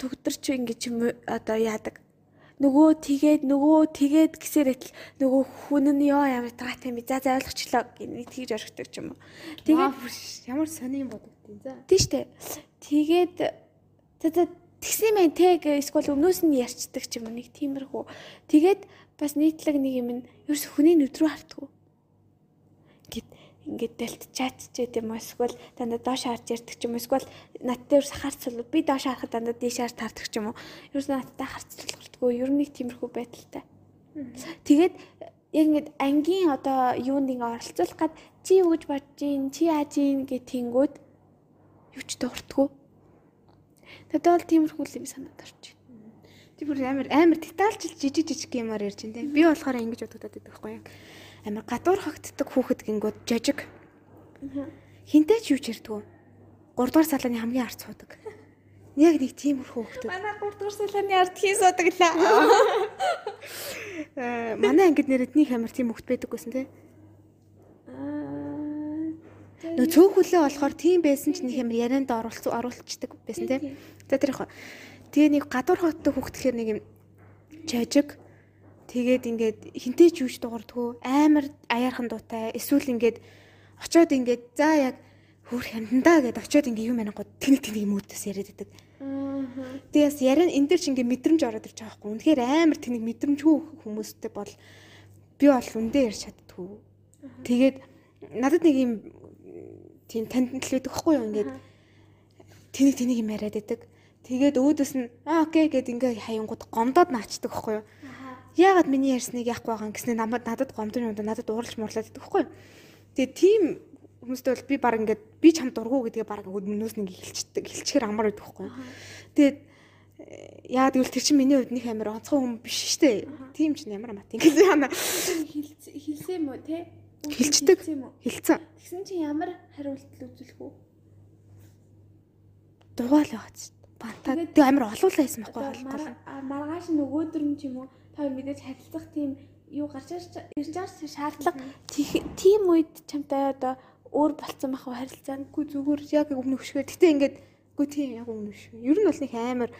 төгдөрч ингэж юм уу, одоо яадаг. Нөгөө тэгээд нөгөө тэгээд гэсээр итэл нөгөө хүн нь ёо ямар траатай юм за за ойлгочлоо гэх тэгж орхидог ч юм уу. Тэгээ тэгээд ямар сони юм бодогдیں۔ За. тийм штэ. Тэгээд за за тэгсэн мэн тэг эсвэл өмнөөс нь ярьцдаг ч юм уу нэг тиймэрхүү. Тэгээд бас нийтлэг нэг юм нь ерөөс хүний нүд рүү хартдаг гэт ингээд дэлт чат ч гэдэг юм уу эсвэл дандаа доош харж ярьдаг ч юм уу эсвэл надтай ерөөс харцвал би доош харахад дандаа дээшээр таардаг ч юм уу ерөөс надтай болтгоо ер нь нэг тиймэрхүү байдалтай. Тэгээд яг ингээд ангийн одоо юунд ингээ оролцуулах гад чи юу гэж бодож гин чи яаж гин гэх тэнгүүд юу ч дууртгүй надад бол тиймэрхүү л юм санаад орчих Тэр бүр амар амар детальчл жижиг жижиг юмар ярьж байна те. Би болохоор ингэж бодогдоод байдаг байхгүй яг. Амар гадуур хогтдаг хүүхэд гингүүд жижиг. Хинтэй ч юу ч ярьдгүй. 3 дугаар салааны хамгийн ард суудаг. Яг нэг тиймэрхүү хүүхдүүд. манай 3 дугаар салааны ард хий судаглаа Э, Манай ангид нэрэд нэг амар тийм хүүхд байдаггүйсэн те. Нөө цөөхөлөө болохоор тийм байсан ч нэг амар ярианд оруулц оруулцдаг байсан те. За тэр яг. Тэгээ нэг гадуур хогтдаг хүүхд гэхэр нэг юм жижиг Тэгээд ингээд хинтэй ч юуш дуурдгөө амар аяархан дуутай эсвэл ингээд очоод ингээд за яг хөөх хямдандаа гэд очоод ингээд юм анагууд тэнэг тэнэг юм үүдээс яриад байдаг. Тэгээс яриан энэ дэр чи ингээд мэдрэмж ороод ирж байгаа байхгүй. Үнэхээр амар тэнэг мэдрэмжгүй хүмүүстэй бол би бол үндэ ярьж чаддгүй. Тэгээд надад нэг юм тийм танд л байдаг байхгүй юу ингээд тэнэг тэнэг юм яриад байдаг. Тэгээд өөдөөс нь аа окей гэд ингээ хаянгууд гомдоод наачдаг байхгүй юу. Яагаад миний ярьсныг яахгүй байгаа юм гэснээр намайг надад гомдон юм надад ууралж муурлаад байдаг байхгүй юу. Тэгээд тийм хүмүүстэй бол би баг ингээд би чам дургу гэдгээ баг өмнөөс нь ингээ хэлчихдэг. Хэлчихээр амар байдаг байхгүй юу. Тэгээд яа тэгвэл тэр чинь миний хувьд нэг амар онцгой хүн биш шүү дээ. Тийм ч ямар мат ингээ яана. хэлсэн юм уу уу? Хэлцэн. Тэгсэн чинь ямар хариултал үзүүлэх үү Дугаал байгааз. Бантаа. Тэг амар олуулаа байсан байхгүй а, маргааш нөгөөдөр нь ч юм уу та мэдээж харилцах тийм юу гарч ирж байгаа шаардлага тийм үед чамтай одоо өөр болцсон байх уу харилцаа нь Гү зүгээр яг өмнө хөшгөө. Гэтэ ингээд гү тийм яг өмнө хөшгөө. Ер нь бол нэг амар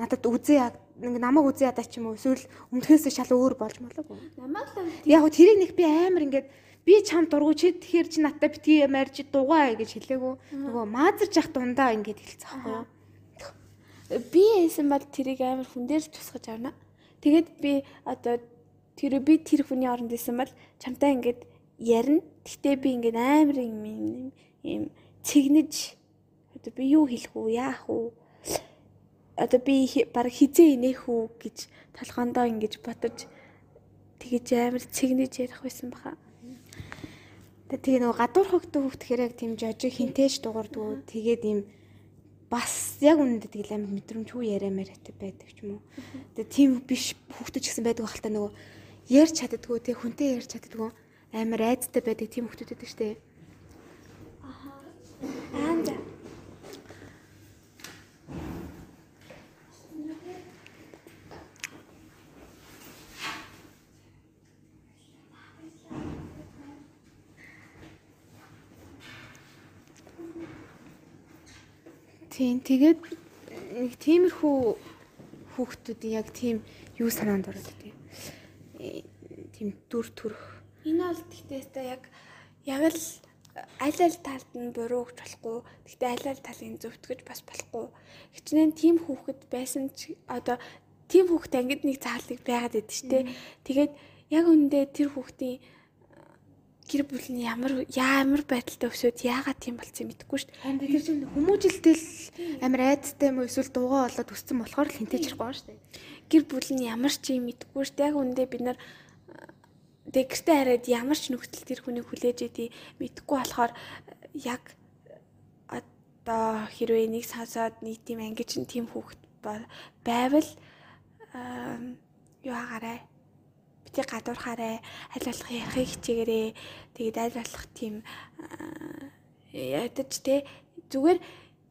надад үзээ яг нэг намайг үзээ ядаа ч юм уу эсвэл өмнөхөөсөө шал өөр болж малаагүй. намайг л Яг тэрийг нэг би амар ингээд би чам дургу чи тэгэхээр чи надтай битгий чи дугаа гэж хэлээгүү. Нөгөө маазарч явах дундаа ингээд хэлцэх байхгүй юу? би яасан бол тэрийг амар хүн дээр тусгаж авна. Тэгээд би одоо тэр би тэр хүний оронд исэн бол чамтай ингээд ярина. Гэхдээ би ингээд амар юм юм цэгнэж одоо би юу хэлэх үү, яах үү? Одоо би баг хизээ инех үү гэж толгоондоо ингэж бодож тэгэж амар цэгнэж ярих байсан баха. Тэгээ нөгөө гадуур хөгтөө хөвтөхөр яг тийм жожиг хинтээж дуурдгуу тэгээд ийм бас яг үнэндээ тэгэл амар мэдрэмжгүй яриамаар байдаг ч юм уу. Тэгээ тийм биш хөвгтөж гэсэн байдаг хальта нөгөө ярьж чаддгүй тэг хүнтэй ярьж чаддгүй амар айцтай байдаг тийм хөвгтөд байдаг штэ. Аха. Аанда. Тийм тэгээд нэг тиймэрхүү хүүхдүүдийн яг тийм юу санаанд ороод тийм тийм дүр төрх. Энэ бол тэгтээсээ яг яг л аль аль талд нь буруу гэж болохгүй. Гэхдээ аль аль талын зөвт гэж бас болохгүй. Хичнээн тийм хүүхэд байсан ч одоо тийм хүүхэд ангид нэг заалыг байгаад идэв штэ. Тэгээд яг үндэ тэр хүүхдийн гэр бүл нь ямар ямар байдалтай өсөөд яагаад тийм болцсон мэдэхгүй шүү дээ. Тэр чинь хүмүүжилтэл амар айдтай юм уу эсвэл дуугаа болоод өссөн болохоор л хинтэж ирэхгүй шүү дээ. Гэр бүл нь ямар ч юм мэдэхгүй шүү дээ. Яг үндэ бид нар дэгэртэй хараад ямар ч нөхцөл тэр хүнийг хүлээж идэв мэдэхгүй болохоор яг одоо хэрвээ нэг сонсоод нэг тийм ангиж тийм хүүхэд байвал юу хаагаарай бити гадуурхаарай аль болох ярихыг хичээгээрээ тэгээд аль болох тийм ядаж те зүгээр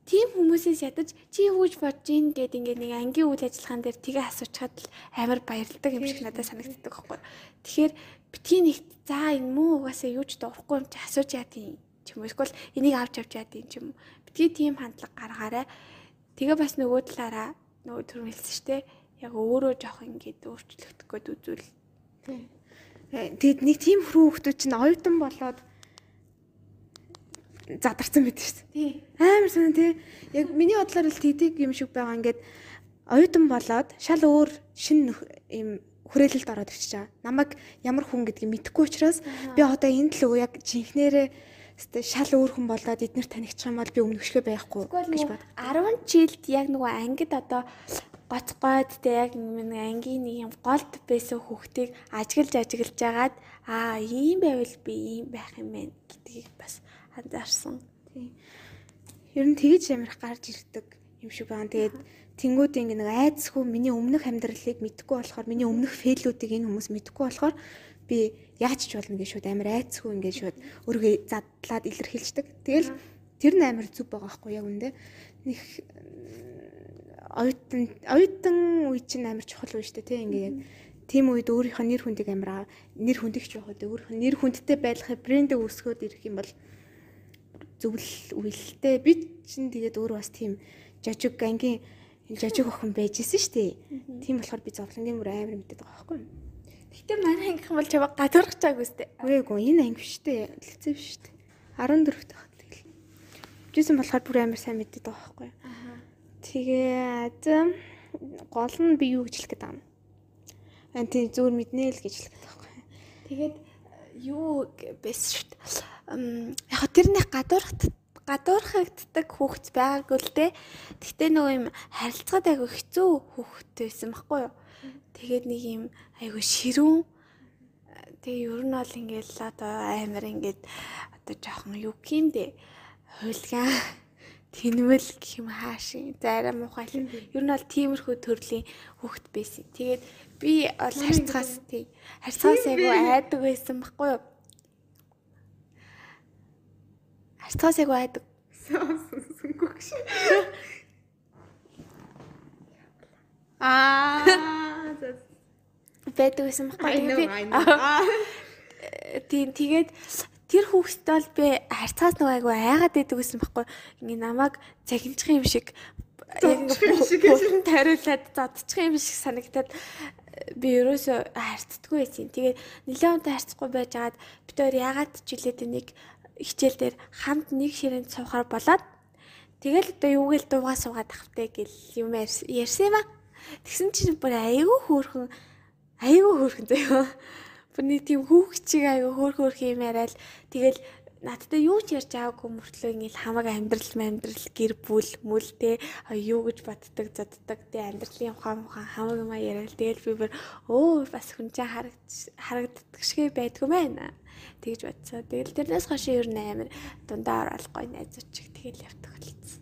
тийм хүмүүсээс ядаж чи юу гэж бодож ийн гэд ингээд нэг ангийн үйл ажиллагаан дээр тгээ асуучаад л амар баярлдаг юм шиг надад санагддаг байхгүй. Тэгэхээр бити нэгт за энэ муу угаасаа юу ч дуурахгүй юм чи асууж яа тийм ч юм уу эсвэл энийг авч авч яа тийм ч юм. Бити тийм хандлага гаргаарай. Тэгээ бас нөгөө талаараа нөгөө түр хэлсэн штэ яг өөрөө жоох ингээд өөрчлөгдөх гээд үзвэл Тэгэд нэг тийм хүүхдүүд чинь оюутан болоод задарсан байдаг шүү дээ. Амар сонь тий. Яг миний бодлоор л тэдэг юм шиг байгаа. Ингээд оюутан болоод шал өөр шин юм хүрээлэлд ороод ирчихэж байгаа. Намайг ямар хүн гэдгийг мэдэхгүй учраас би одоо энэ л өө яг жинхнэрээ Гэтэ шал өөр хүн болоод эднэр танигдчих юм бол би өмнөшгөө байхгүй гэж бод. 10 жилд яг нөгөө ангид одоо гоцгойд тэ яг нэг ангийн нэг юм голд байсан хүүхдийг ажиглж ажиглж агаад аа ийм байвал би ийм байх юм байна гэдгийг бас анзаарсан. Тийм. Ер нь тэгж амирх гарч ирдэг юм шиг байна. Тэгээд тэнгууд ингэ нэг айцгүй миний өмнөх амьдралыг мэдхгүй болохоор миний өмнөх фейлүүдийг энэ хүмүүс мэдхгүй болохоор би яаж ч болно гэж шууд амар айцгүй ингэ шууд өөргөө задлаад илэрхийлждэг. Тэгэл тэр нь амар зүг байгаа байхгүй яг үндэ. Нэг оюутан оюутан үе чинь амар чухал үе шүү дээ тий ингээд тийм үед өөрийнхөө нэр хүндийг амар нэр хүндийг жоохоо өөрийнхөө нэр хүндтэй байхыг брэндээ үүсгөөд ирэх юм бол зөвл үйлтэй би чинь тэгээд өөрөө бас тийм жожиг ангийн жожиг охин байж исэн шүү дээ тийм болохоор би зовлонгийн мөр амар мэддэг байгаа байхгүй Гэтэ манай ангих бол чаваа гадуурх чааг үстэй. Үгүй энэ анги биш дээ. Лицээ биш дээ. 14 дэх тэгэл. Жисэн болохоор бүр амар сайн мэддэг байгаа байхгүй. Тэгээд гол нь би юу гэж хэлэх байгаа юм. Аа тийм зүгээр мэднэ л гэж хэлэх байгаа байхгүй. Тэгээд юу бэс шүү дээ. Яг тэрний гадуурхад гадуурхагддаг хүүхэд байгаагүй л дээ. Гэхдээ нөгөө юм харилцаад айгу хэцүү хүүхэд байсан байхгүй юу? Тэгээд нэг юм айгу ширүүн Тэгээ ер нь бол ингээл одоо амар ингээд одоо жоохон юу гиндэ хуйлгаан тэнмэл гэх юм хаашийн зарай муухай л ер нь бол тиймэрхүү төрлийн хүүхэд байсан. Тэгээд би бол харьцаас тий харьцаас айгу айдаг байсан байхгүй юу? Харьцаас айгу айдаг. Сүнгөх шиг. Аа байдаг байсан байхгүй юу? Тийм тэгээд тэр хүүхэдтэй бол би харьцаас нөгөө айгу айгаад байдаг гэсэн байхгүй ингээ намайг цахилчих юм шиг яг ингээ тариулаад зодчих юм шиг санагтаад би ерөөсөө харьцдаггүй байсан. Тэгээд нэлээд унтаа харьцахгүй байжгаад бид хоёр ягаад ч үлээд нэг хичээл дээр хамт нэг ширээнд суухаар болоод тэгэл одоо юугээл дуугаа суугаад тахвтай гэл юм ярьсан юм аа. Тэгсэн чинь бүр айгүй хөөрхөн айгүй хөөрхөн заяа. Бүр нэг тийм хүүхчиг айгүй хөөрх хөөрх юм яриад тэгэл надтай юу ч ярьж аваагүй мөртлөө ингээл хамаг амьдрал амьдрал гэр бүл мүл те юу гэж боддог заддаг те амьдралын ухаан ухаан хамаг юм яриад тэгэл би бүр өө бас хүн чинь харагд харагддаг шиг байдгүй байна. Тэгж бодсоо. Тэгэл тэрнээс хойш ер нь амар дундаа орол гой найзууч тэгэл явдаг болсон.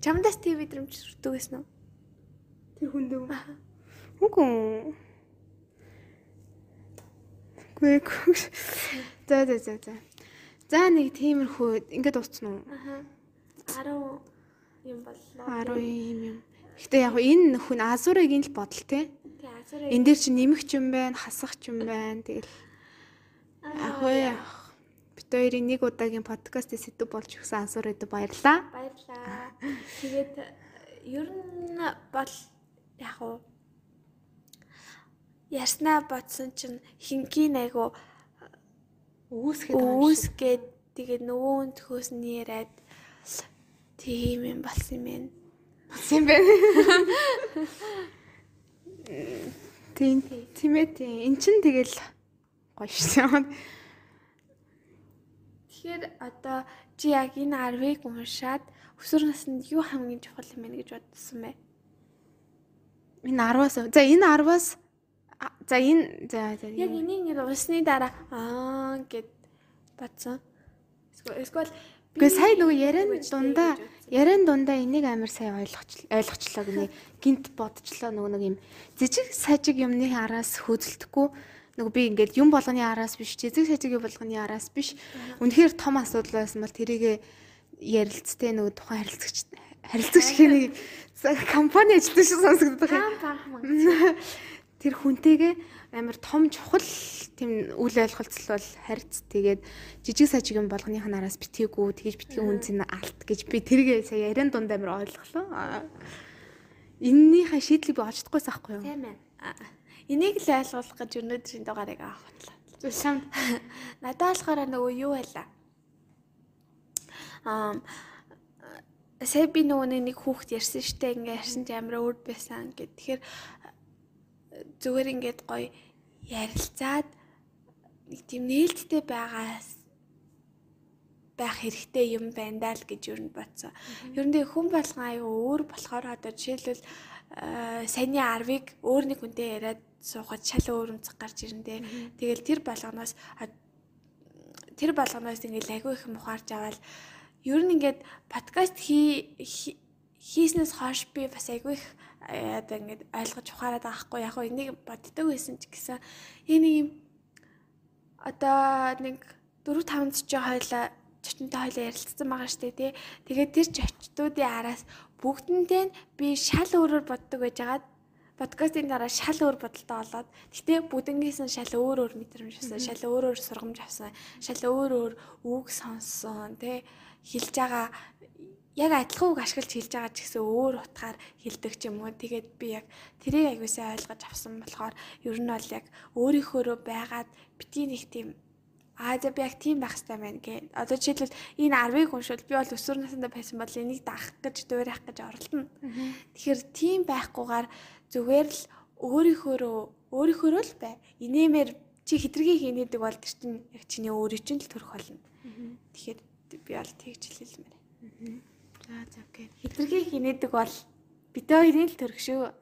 Чамдас тийм мэдрэмж сүрдэг гэсэн үү? Тэр хүндөө. Үгүй. Гүй. За за за за. За нэг тиймэрхүү ингээд дуусна уу? Аха. 10 юм боллоо. 10 юм юм. Гэтэ яг энэ хүн азурагийн л бодол те. Тэг азараа. Энд дээр чи нэмэх ч юм байна, хасах ч юм байна. Тэгэл яг уу. Бид хоёрын нэг удаагийн подкастыг сэдв болж өгсөн азураад баярлаа. Баярлаа. Тэгээд ер нь бол яг уу Ярснаа бодсон чинь хингийн айгу Үүсгээд үүсгээд тэгээд нөгөө хүн төхөөс нь яриад тийм юм болсон юм байна. Болсон юм байна. Тийм тийм ээ тийм. Эн чин тэгэл гоё шээ. Тэгэхээр одоо чи яг энэ 10-ыг уншаад өсвөр наснд юу хамгийн чухал юм бэ гэж бодсон бэ? Энэ 10-аас за энэ 10-аас а, за энэ за за Яг энийг нэр унсны дараа аа гэд бодсон. Эсвэл Гэхдээ сая нөгөө яриан гэж дундаа яриан дундаа энийг амар сайн ойлгоч ойлгочлоо гинэ гинт бодчлоо нөгөө нэг юм. Зижиг сажиг юмны араас хөөцөлдөхгүй нөгөө би ингээд юм болгоны араас биш зижиг сажиг юм болгоны араас биш. Үнэхээр том асуудал байсан бол тэрийг ярилцтэй нөгөө тухайн харилцагч харилцагч хэнийг компани ажилтан шиг сонсогддог юм. Тэр хүнтэйгээ амар том чухал тийм үйл ойлголцол бол харьц тэгээд жижиг сажиг юм болгоных нь араас битгийгүү тэгэж битгий үнцэн алт гэж би тэргээ сая яриан дунд амар ойлголоо. Аа. Эннийхээ шийдлийг би олж чадахгүйс аахгүй юу? Тийм ээ. Энийг л ойлгох гэж өнөөдрийн дугаарыг авах бодлоо. Шам. Надад болохоор нөгөө юу байлаа. Аа сая би нөгөө нэг хүүхд ярьсан штэ ингээ ярьсан чи амар өөр байсан гэд. Тэгэхээр зүгээр ингээд гоё ярилцаад нэг тийм нээлттэй байгаас байх хэрэгтэй юм байна даа л гэж юу нь бодсон. Ер нь хүн болгон аюу өөр болохоор одоо жишээлбэл э, саяны 10-ыг өөр нэг хүнтэй яриад суухад шал өөр үнцэг гарч ирнэ. Тэгэл тэр болгоноос тэр болгоноос ингээд агүй их юм ухаарч аваад ер нь ингээд подкаст хий хий- хийснээс хойш би бас агүй их одоо ингээд ойлгож ухаарад байгаа хгүй яг хөө энийг боддог байсан ч гэсэн энэ юм одоо нэг 4 5 цэцэн хойлоо чочонтой хойлоо ярилцсан байгаа штэ тий. Тэгээд тэр чочтуудын араас бүгднтэй нь би шал өөрөөр боддог байжгаад подкастын дараа шал өөр бодолтой болоод гэтээ бүгднгээс нь шал өөр өөр мэдрэмж авсан, шал өөр өөр сургамж авсан, шал өөр өөр үг сонссон тий. Хэлж байгаа яг адилхан үг ашиглаж хэлж байгаа ч гэсэн өөр утгаар хэлдэг ч юм уу. Тэгээд би яг тэрийг аягуулсаа ойлгож авсан болохоор ер нь бол яг өөрийнхөөрөө байгаад бити нэг тийм Аа за би яг тийм байх хэрэгтэй байна гэ. Одоо жишээлбэл энэ 10-ыг уншвал би бол өсвөр насндаа байсан бол энийг даах гэж дуурайх гэж оролдоно. Тэгэхээр тийм байхгүйгээр зүгээр л өөрийнхөөрөө өөрийнхөөрөө л бай. Инээмэр чи хитрхи хийнэдэг бол тэр чинь яг чиний өөрийн чинь л төрөх болно. Тэгэхээр би бол тэгж хэлэлмээр. За за окей. Хитрхи хийнэдэг бол бид хоёрын л төрөх шүү.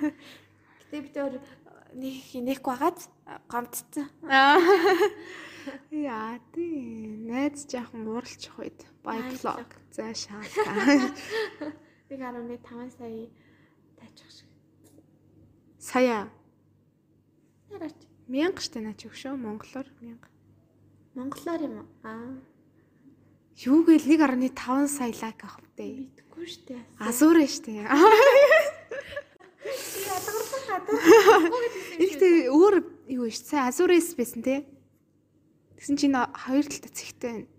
Гэтэ бид хоёр нэг хийнэхгүй байгаад гомдсон. Яа тий. Найз жаахан ууралчих үед байблог за шаалаа. 1.5 сая таачих шиг. Сая Тараач. 1000 штэ наач өгшөө монголоор 1000. Монголоор юм? Аа. Юу гээл 1.5 сая лайк авах вэ? Мэдгүй штэ. Азуур штэ. Ядгарсан хадаа. Ихтэй өөр юу ш сая азуурээс байсан те. Тэгсэн чинь хоёр талтай цэгтэй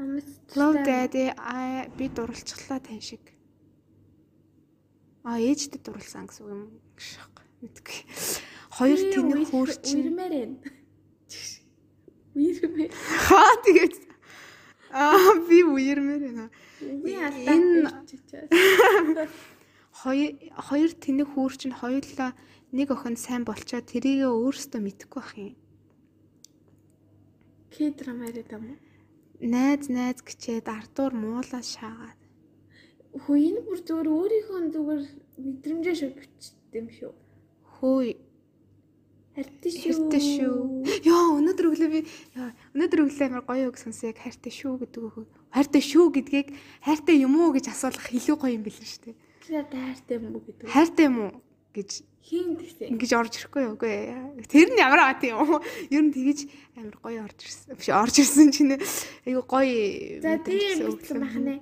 байна. Love Daddy I би дурлцглаа тань шиг. А ээжтэй дурлсан гэсэн үг юм шиг мэдгүй. Хоёр тэнэг хөөрчин. Үрмээр байна. Үрмээр. Хаа тэгээд Аа би үермээр байна. Энэ-. Хоёр хоёр тэнэг хөөрчин хоёулаа нэг охин сайн болчоод тэрийг өөрөөсөө мэдэхгүй байх юм. К-драма яриад юм уу? Найз найз гिचээд ардуур муулаа шаагаад. Хөө энэ бүр зүгээр өөрийнхөө зүгээр мэдрэмжээ шүү бичдэг юм шүү. Хөөе Хартай шүү. хайртай шүү. Яа өнөөдөр өглөө би өнөөдөр өглөө амар гоё үг сонсон яг хайртай шүү гэдэг үг. Хайртай шүү гэдгийг хайртай юм уу гэж асуулах илүү гоё юм билээ шүү дээ. Тэр хайртай юм уу гэдэг. Хайртай юм уу гэж Хин гэсэн. ингэж орж ирэхгүй юу үгүй ээ. Тэр нь ямар аа тийм юм. Ер нь тэгэж амар гоё орж ирсэн. Биш орж ирсэн чинь айгу гоё. За тийм өгсөн. бичсэн бахнэ.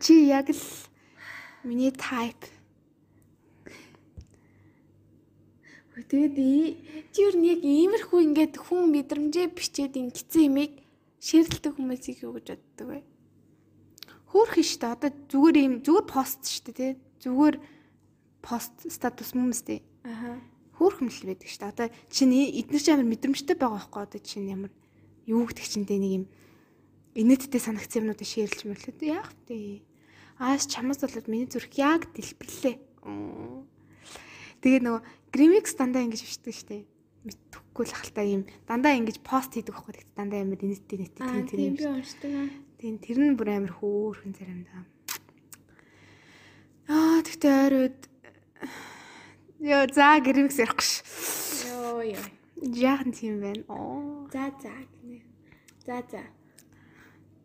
Чи яг л миний type. Тэгээд чи юу нэг иймэрхүү ингээд хүн мэдрэмжээ бичээд ингэсэн юмыг шеэрлдэг хүмүүсийг юу гэж боддог вэ? Хөөхөн шүү дээ. Одоо зүгээр юм зүгээр пост шүү дээ тий. Зүгээр пост статус юм сте. Аха. Хөөхөн л байдаг шүү дээ. Одоо чинь эдгээр ч амар мэдрэмжтэй байгаа байхгүй одоо чинь ямар юу гэдэг чинь дээ нэг юм инээдтэй санагцсан юмнуудыг шеэрлж мэрлээ. Яах вэ? Аас чамаас болоод миний зүрх яг дэлбэлээ. Тэгээ нөгөө Grimix дандаа ингэж бичдэг шүү дээ. Мэдхгүй л хальтаа юм. Дандаа ингэж пост хийдэг байхгүй. Тэгт дандаа амар инээдтэй нийттэй Аа тийм тийм би уншдаг. аа. Тийм тэр нь бүр амар хөөрхөн заримдаа. Аа тэгтээ ойрууд Яа за гэрмикс ярихгүй ш. Йоо ёо. Яахан тийм байна. Оо. За за. За за.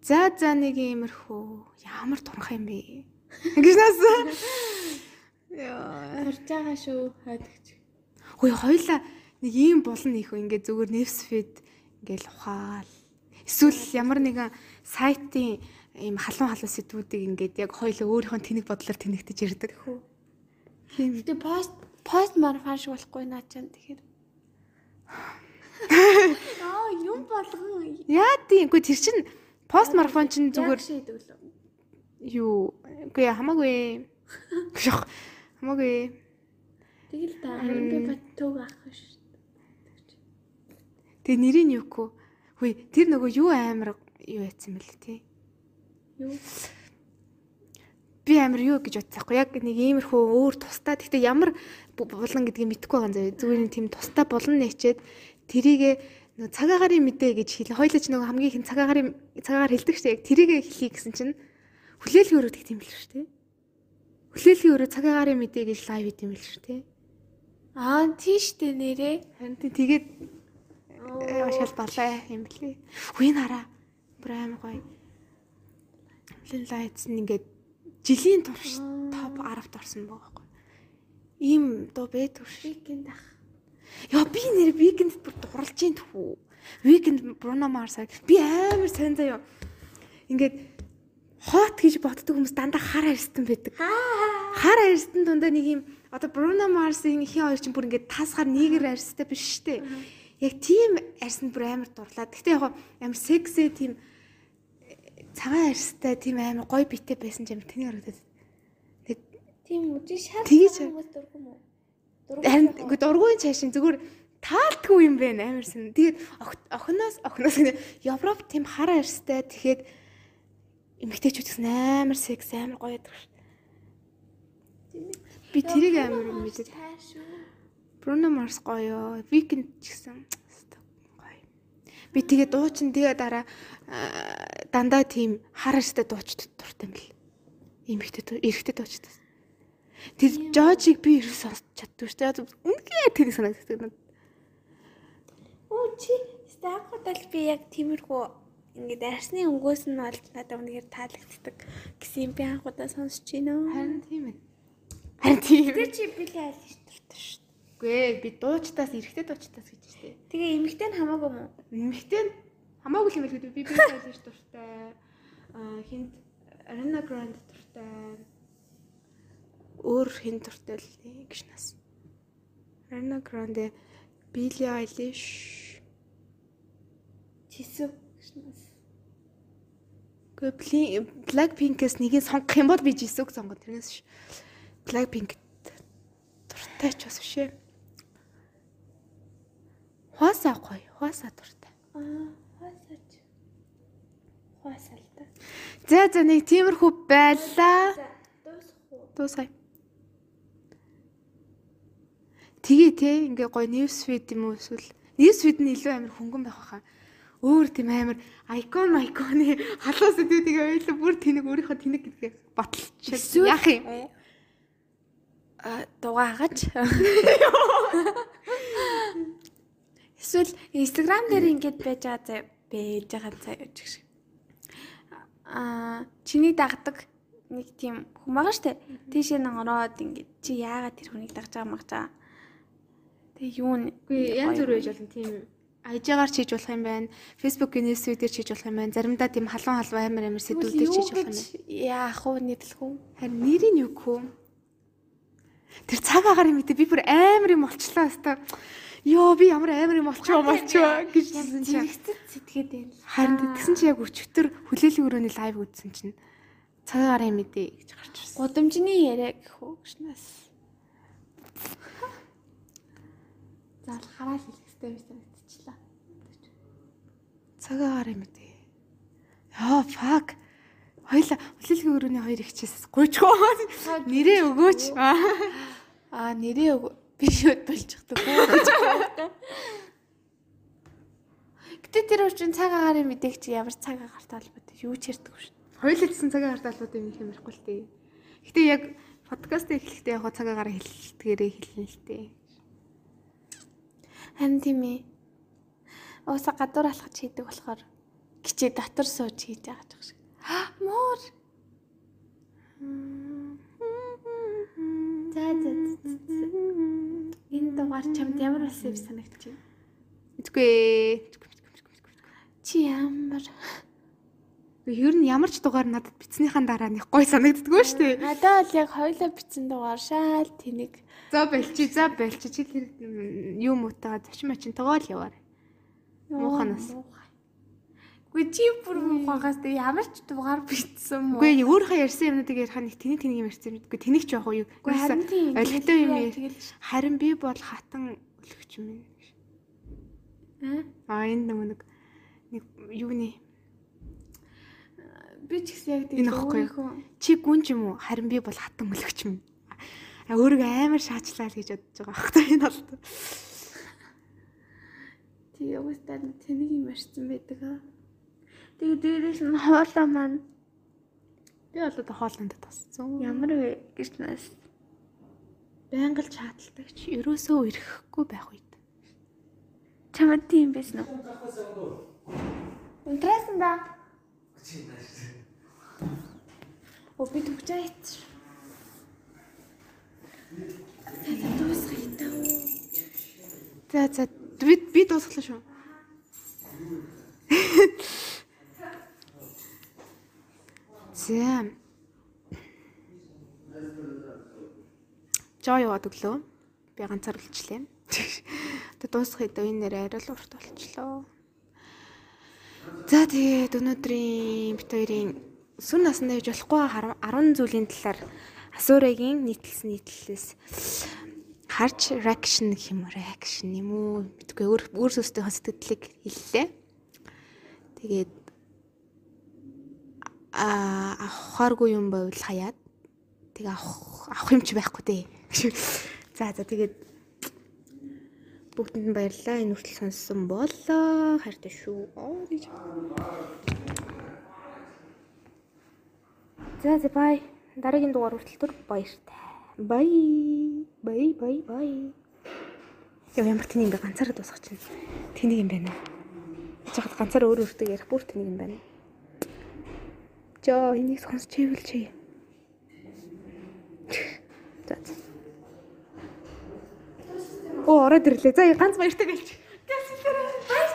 За за нэг иймэрхүү ямар турхаа юм бэ? Ингэж наас. Яа. Турж байгаа шүү хойдогч. Хөөе хоёлаа нэг ийм болно их ингээд зүгээр нефсфид ингээл ухаал. Эсвэл ямар нэгэн сайтын ийм халуун халуун сэдвүүдийг ингээд яг хоёлаа өөрийнхөө тэнэг бодлоор тэнэгтэж ирдэг. Тийм. Гэтэ пост пост марафон шиг болохгүй наа чам тэгэхээр. Аа юм болгон Яа тийм. Үгүй тэр чин пост марафон чин зүгээр юу. Үгүй хамаагүй. Хамаагүй. Тэгэл та би бат төг авах шүү. Тэгээ нэрийг нь юугүй. Хөөе тэр нөгөө юу амар юу яцсан бэл тээ. Юу? би амар юу гэж бодсаахгүй яг нэг иймэрхүү өөр тустай гэхдээ ямар бу- булан гэдгийг мэдэхгүй байгаа юм зүгээр нэг тийм тустай булан нэчээд тэрийгэ нөгөө цагаагаарын мэдээ гэж хэлээ. Хоёлаа ч нөгөө хамгийн их цагаагаарын цагаагаар хэлдэг шүү дээ яг тэрийгэ хэлхий гэсэн чинь хүлээлгийн өрөө гэх тийм л шүү дээ хүлээлгийн өрөө цагаагаарын мэдээ гэж лайв хийх юм л шүү дээ Аа тийштэй нэрээ. харин тэгээд э, шал балаа юм блий үе нараа бүр амар гоё Лин лайтс ингээд жилийн турш топ 10-т орсон байгаа байхгүй. Ийм дуу шүү. Weekend ах. Яа би нэр weekend бүр дурлж ийн тхүү. Weekend Bruno Mars би амар сайн заяа. Ингээд хот гэж боддог хүмүүс дандаа хар арьстан байдаг. Хар арьстан дундаа нэг юм одоо Bruno Mars-ийн хин хоёр чинь бүр ингээд тасгаар нийгэр арьстай биш штэ. Яг тийм арьсанд бүр амар дурлаа. Гэхдээ яг амар секси тийм цагаан арьстай тийм амар гоё битэй байсан амар тэний харагдаад. Тийм үү? Чи шал хүмүүс дурггүй мүү? Харин үгүй дургуйн цаашин зүгээр таалтгүй юм байна амар сэн. Тэгээд ох- охиноос охиноос Европ тийм хар арьстай тэгэхэд эмгтээчүүд гэсэн амар секс амар гоё яддаг ш. Би тэрийг амар мэдээд Таашгүй. Bruno Mars гоё, Weekend ч гэсэн гоё. Би тэгээ дуучин тэгээ дараа аа, дандаа тийм хар арьстай дуучид дуртай юм бэл. Эмэгтэй дуу- эрэгтэй дуучид. Тэр Жожиг би ерөөс сонсч чаддгүй шүү дээ. Үнэхээр тэрийг санагддаг надад. Оо чи стагуудал би яг тиймэрхүү ингээд арсны өнгөөс нь олж надад үнэхээр таалагддаг гэсэн юм би анхудаа сонсч байна. Харин тийм ээ. Харин тийм. Тэр чи билээ аль дуртай шүү. Үгүй ээ, би дуучтаас эрэгтэй дуучтаас гэж штэ. Тэгээ эмэгтэй нь хамаагүй мó. Эмэгтэй нь хамаагүй юм хэлэхэд би би байлж дуртай. Аа хинт Arena Grande дуртай. Өөр хин дуртай л гэж нас. Arena Grande, Billie Eilish, Чисүү гişнээс. Гэхдээ Blackpink-ээс нэгийг сонгох юм бол би Jisoo-г сонгоно тэрнээс ш. Blackpink дуртай ч бас биш ээ. Хуасаа гоё, хуасаа дуртай. Аа, хасаач. Хасаалта. За за нэг тиймэрхүү байлаа. Дуусах уу? Дуусгая. Тэгээ те ингээ гоё news feed юм уу эсвэл news feed нь илүү амар хөнгөн байх байхаа. Өөр тийм амар icon icon-ы халуун сэдвүүдийг ойлоо бүр тэнэг өөрийнхөө тэнэг гэдгээ баталчих. Яах юм? А дугаагач. Эсвэл Instagram дээр ингэж байж байгаа заа байж байгаа заа гэж шиг. Аа чиний дагдаг нэг тийм хүн байгаа штэ. Тийшээ нэг ороод ингэж чи яагаад тэр хүнийг дагж байгаа мах чаа. Тэгээ юу нэ Үгүй янз бүр байж болно тийм ажиагаар чийж болох юм байна. Facebook-ийн ньюсвүүдээр чийж болох юм байна. Заримдаа тийм халуун халуун амар амар сэдвүүдээр чийж болох юм байна. Яах вэ нэрлэх үү? Харин нэрийг юу гэх вэ? Тэр цаг агаар юм би бүр амар юм болчлоо өстой. Йоо би ямар амар юм болчихоо болчихоо гэж хэлсэн чинь. Зэрэгцэд сэтгэхэд байна. Харин тэгсэн чи яг өчтөр хүлээлгийн өрөөний лайв үзсэн чинь цаг агаар юм ээ гэж гарч ирсэн. Гудамжны яриа гэх үү гişнээс. Заал хараал хэлэхтэй би санагдчихлаа. Цаг агаар юм ээ. Яа fuck. Хоёла хүлээлгийн өрөөний хоёр ихчээс гуйчгүй. Нэрээ өгөөч. Аа нэрээ өг- би шууд болж чаддаг. Гэтэ тэр үчин цаг агаарын мэдээг чи ямар цаг агаартай холбоотой юу ч ярьдаг шүү. Хоёул хэлсэн цаг агаар талбарт юм их юмрахгүй л тээ. Гэтэ яг подкаст эхлэхдээ яг цаг агаар хэлэлтгээрээ хэлнэ л тээ. Харин тийм ээ. Ууса гадуур алхаж хийдэг болохоор гिचээ дотор сууж хийж байгаа ч шиг. Муур. За за. Энэ дугаар чамд ямар болсон юм санагдчих. Мэдгүй. Чи ямар Ер нь ямар ч дугаар надад бицснийхэн дараа нэг гой санагддггүй шүү дээ. Надад бол яг хоёлоо бичсэн дугаар шаал тэнийг За болчи, за болчи. Чи тэр м, юу муутаа зочин мачин тоогоол яваар. Мууханаас. Гүй чи бүр муухагаас тэг ямар ч дугаар бичсэн мүү? Үгүй өөрийнхөө ярьсан юмнуудыг ярих нэг тэний тэнийг юм ярьсан юм. Үгүй тэнийг ч яах уу юу? Үгүй харин тийм. Ойлгохтой юм яа. Харин би бол хатан өлөгч юм. аа Аа энэ нэг нэг нэг юуны би ч гэсэн яг ихгүй юу? чи гүн ч юм уу? Харин би бол хатан өлөгч юм. А өөрийгөө амар шаачлаа л гэж бодож байгаа байхгүй энэ бол. Тэгээ уустаа тэнийг юм ярьсан байдаг аа. Тэгээ дээрээс нь хоолоо маань Би бол одоо хоолнд тасцсан. ямар вэ гэж нас. Байнга л чааталдаг чи ерөөсөө ирэхгүй байх үед. Чамд тийм байсан уу? Интересно да. О би төгчөөт. Тэгээд дуусгая таа. За за би би дуусглаа шүү. За. Жоо яваад өглөө. Би ганцаар үлчлээ. Тэгээ дуусгахад энэ нэр арай л урт болчлоо. За тэгээд өнөөдрийн бит хоёрын сүн насанд явж болохгүй хар- 10 зүйлийн талаар асуурагийн нийтлсэн нийтлэлээс харж reaction гэх юм уу reaction юм уу мэдгүй өөр өөр сөстийнхөө сэтгэлдлийг хэллээ. Тэгээд авахааргүй юм байвал хаяад тэгээ авах авах юм чи байхгүй дээ. За за тэгээд бүгдэнд нь баярлалаа. Энэ хүртэл сонссон болоо. Хайртай шүү. Оо гэж. За за бай. Дараагийн дугаар хүртэл түр баяртай. Бай. Бай бай бай. Яа ямар тэнийг ганцаараа дуусгах чинь. Тэнийг юм байна. Жахад ганцаараа өөр өөртөө ярих бүр тэнийг юм байна. Жоо энийг сонсч ивэл чи. За. Оо ороод ирлээ. За ганц баяртай гэлч. Гэс илэрээ.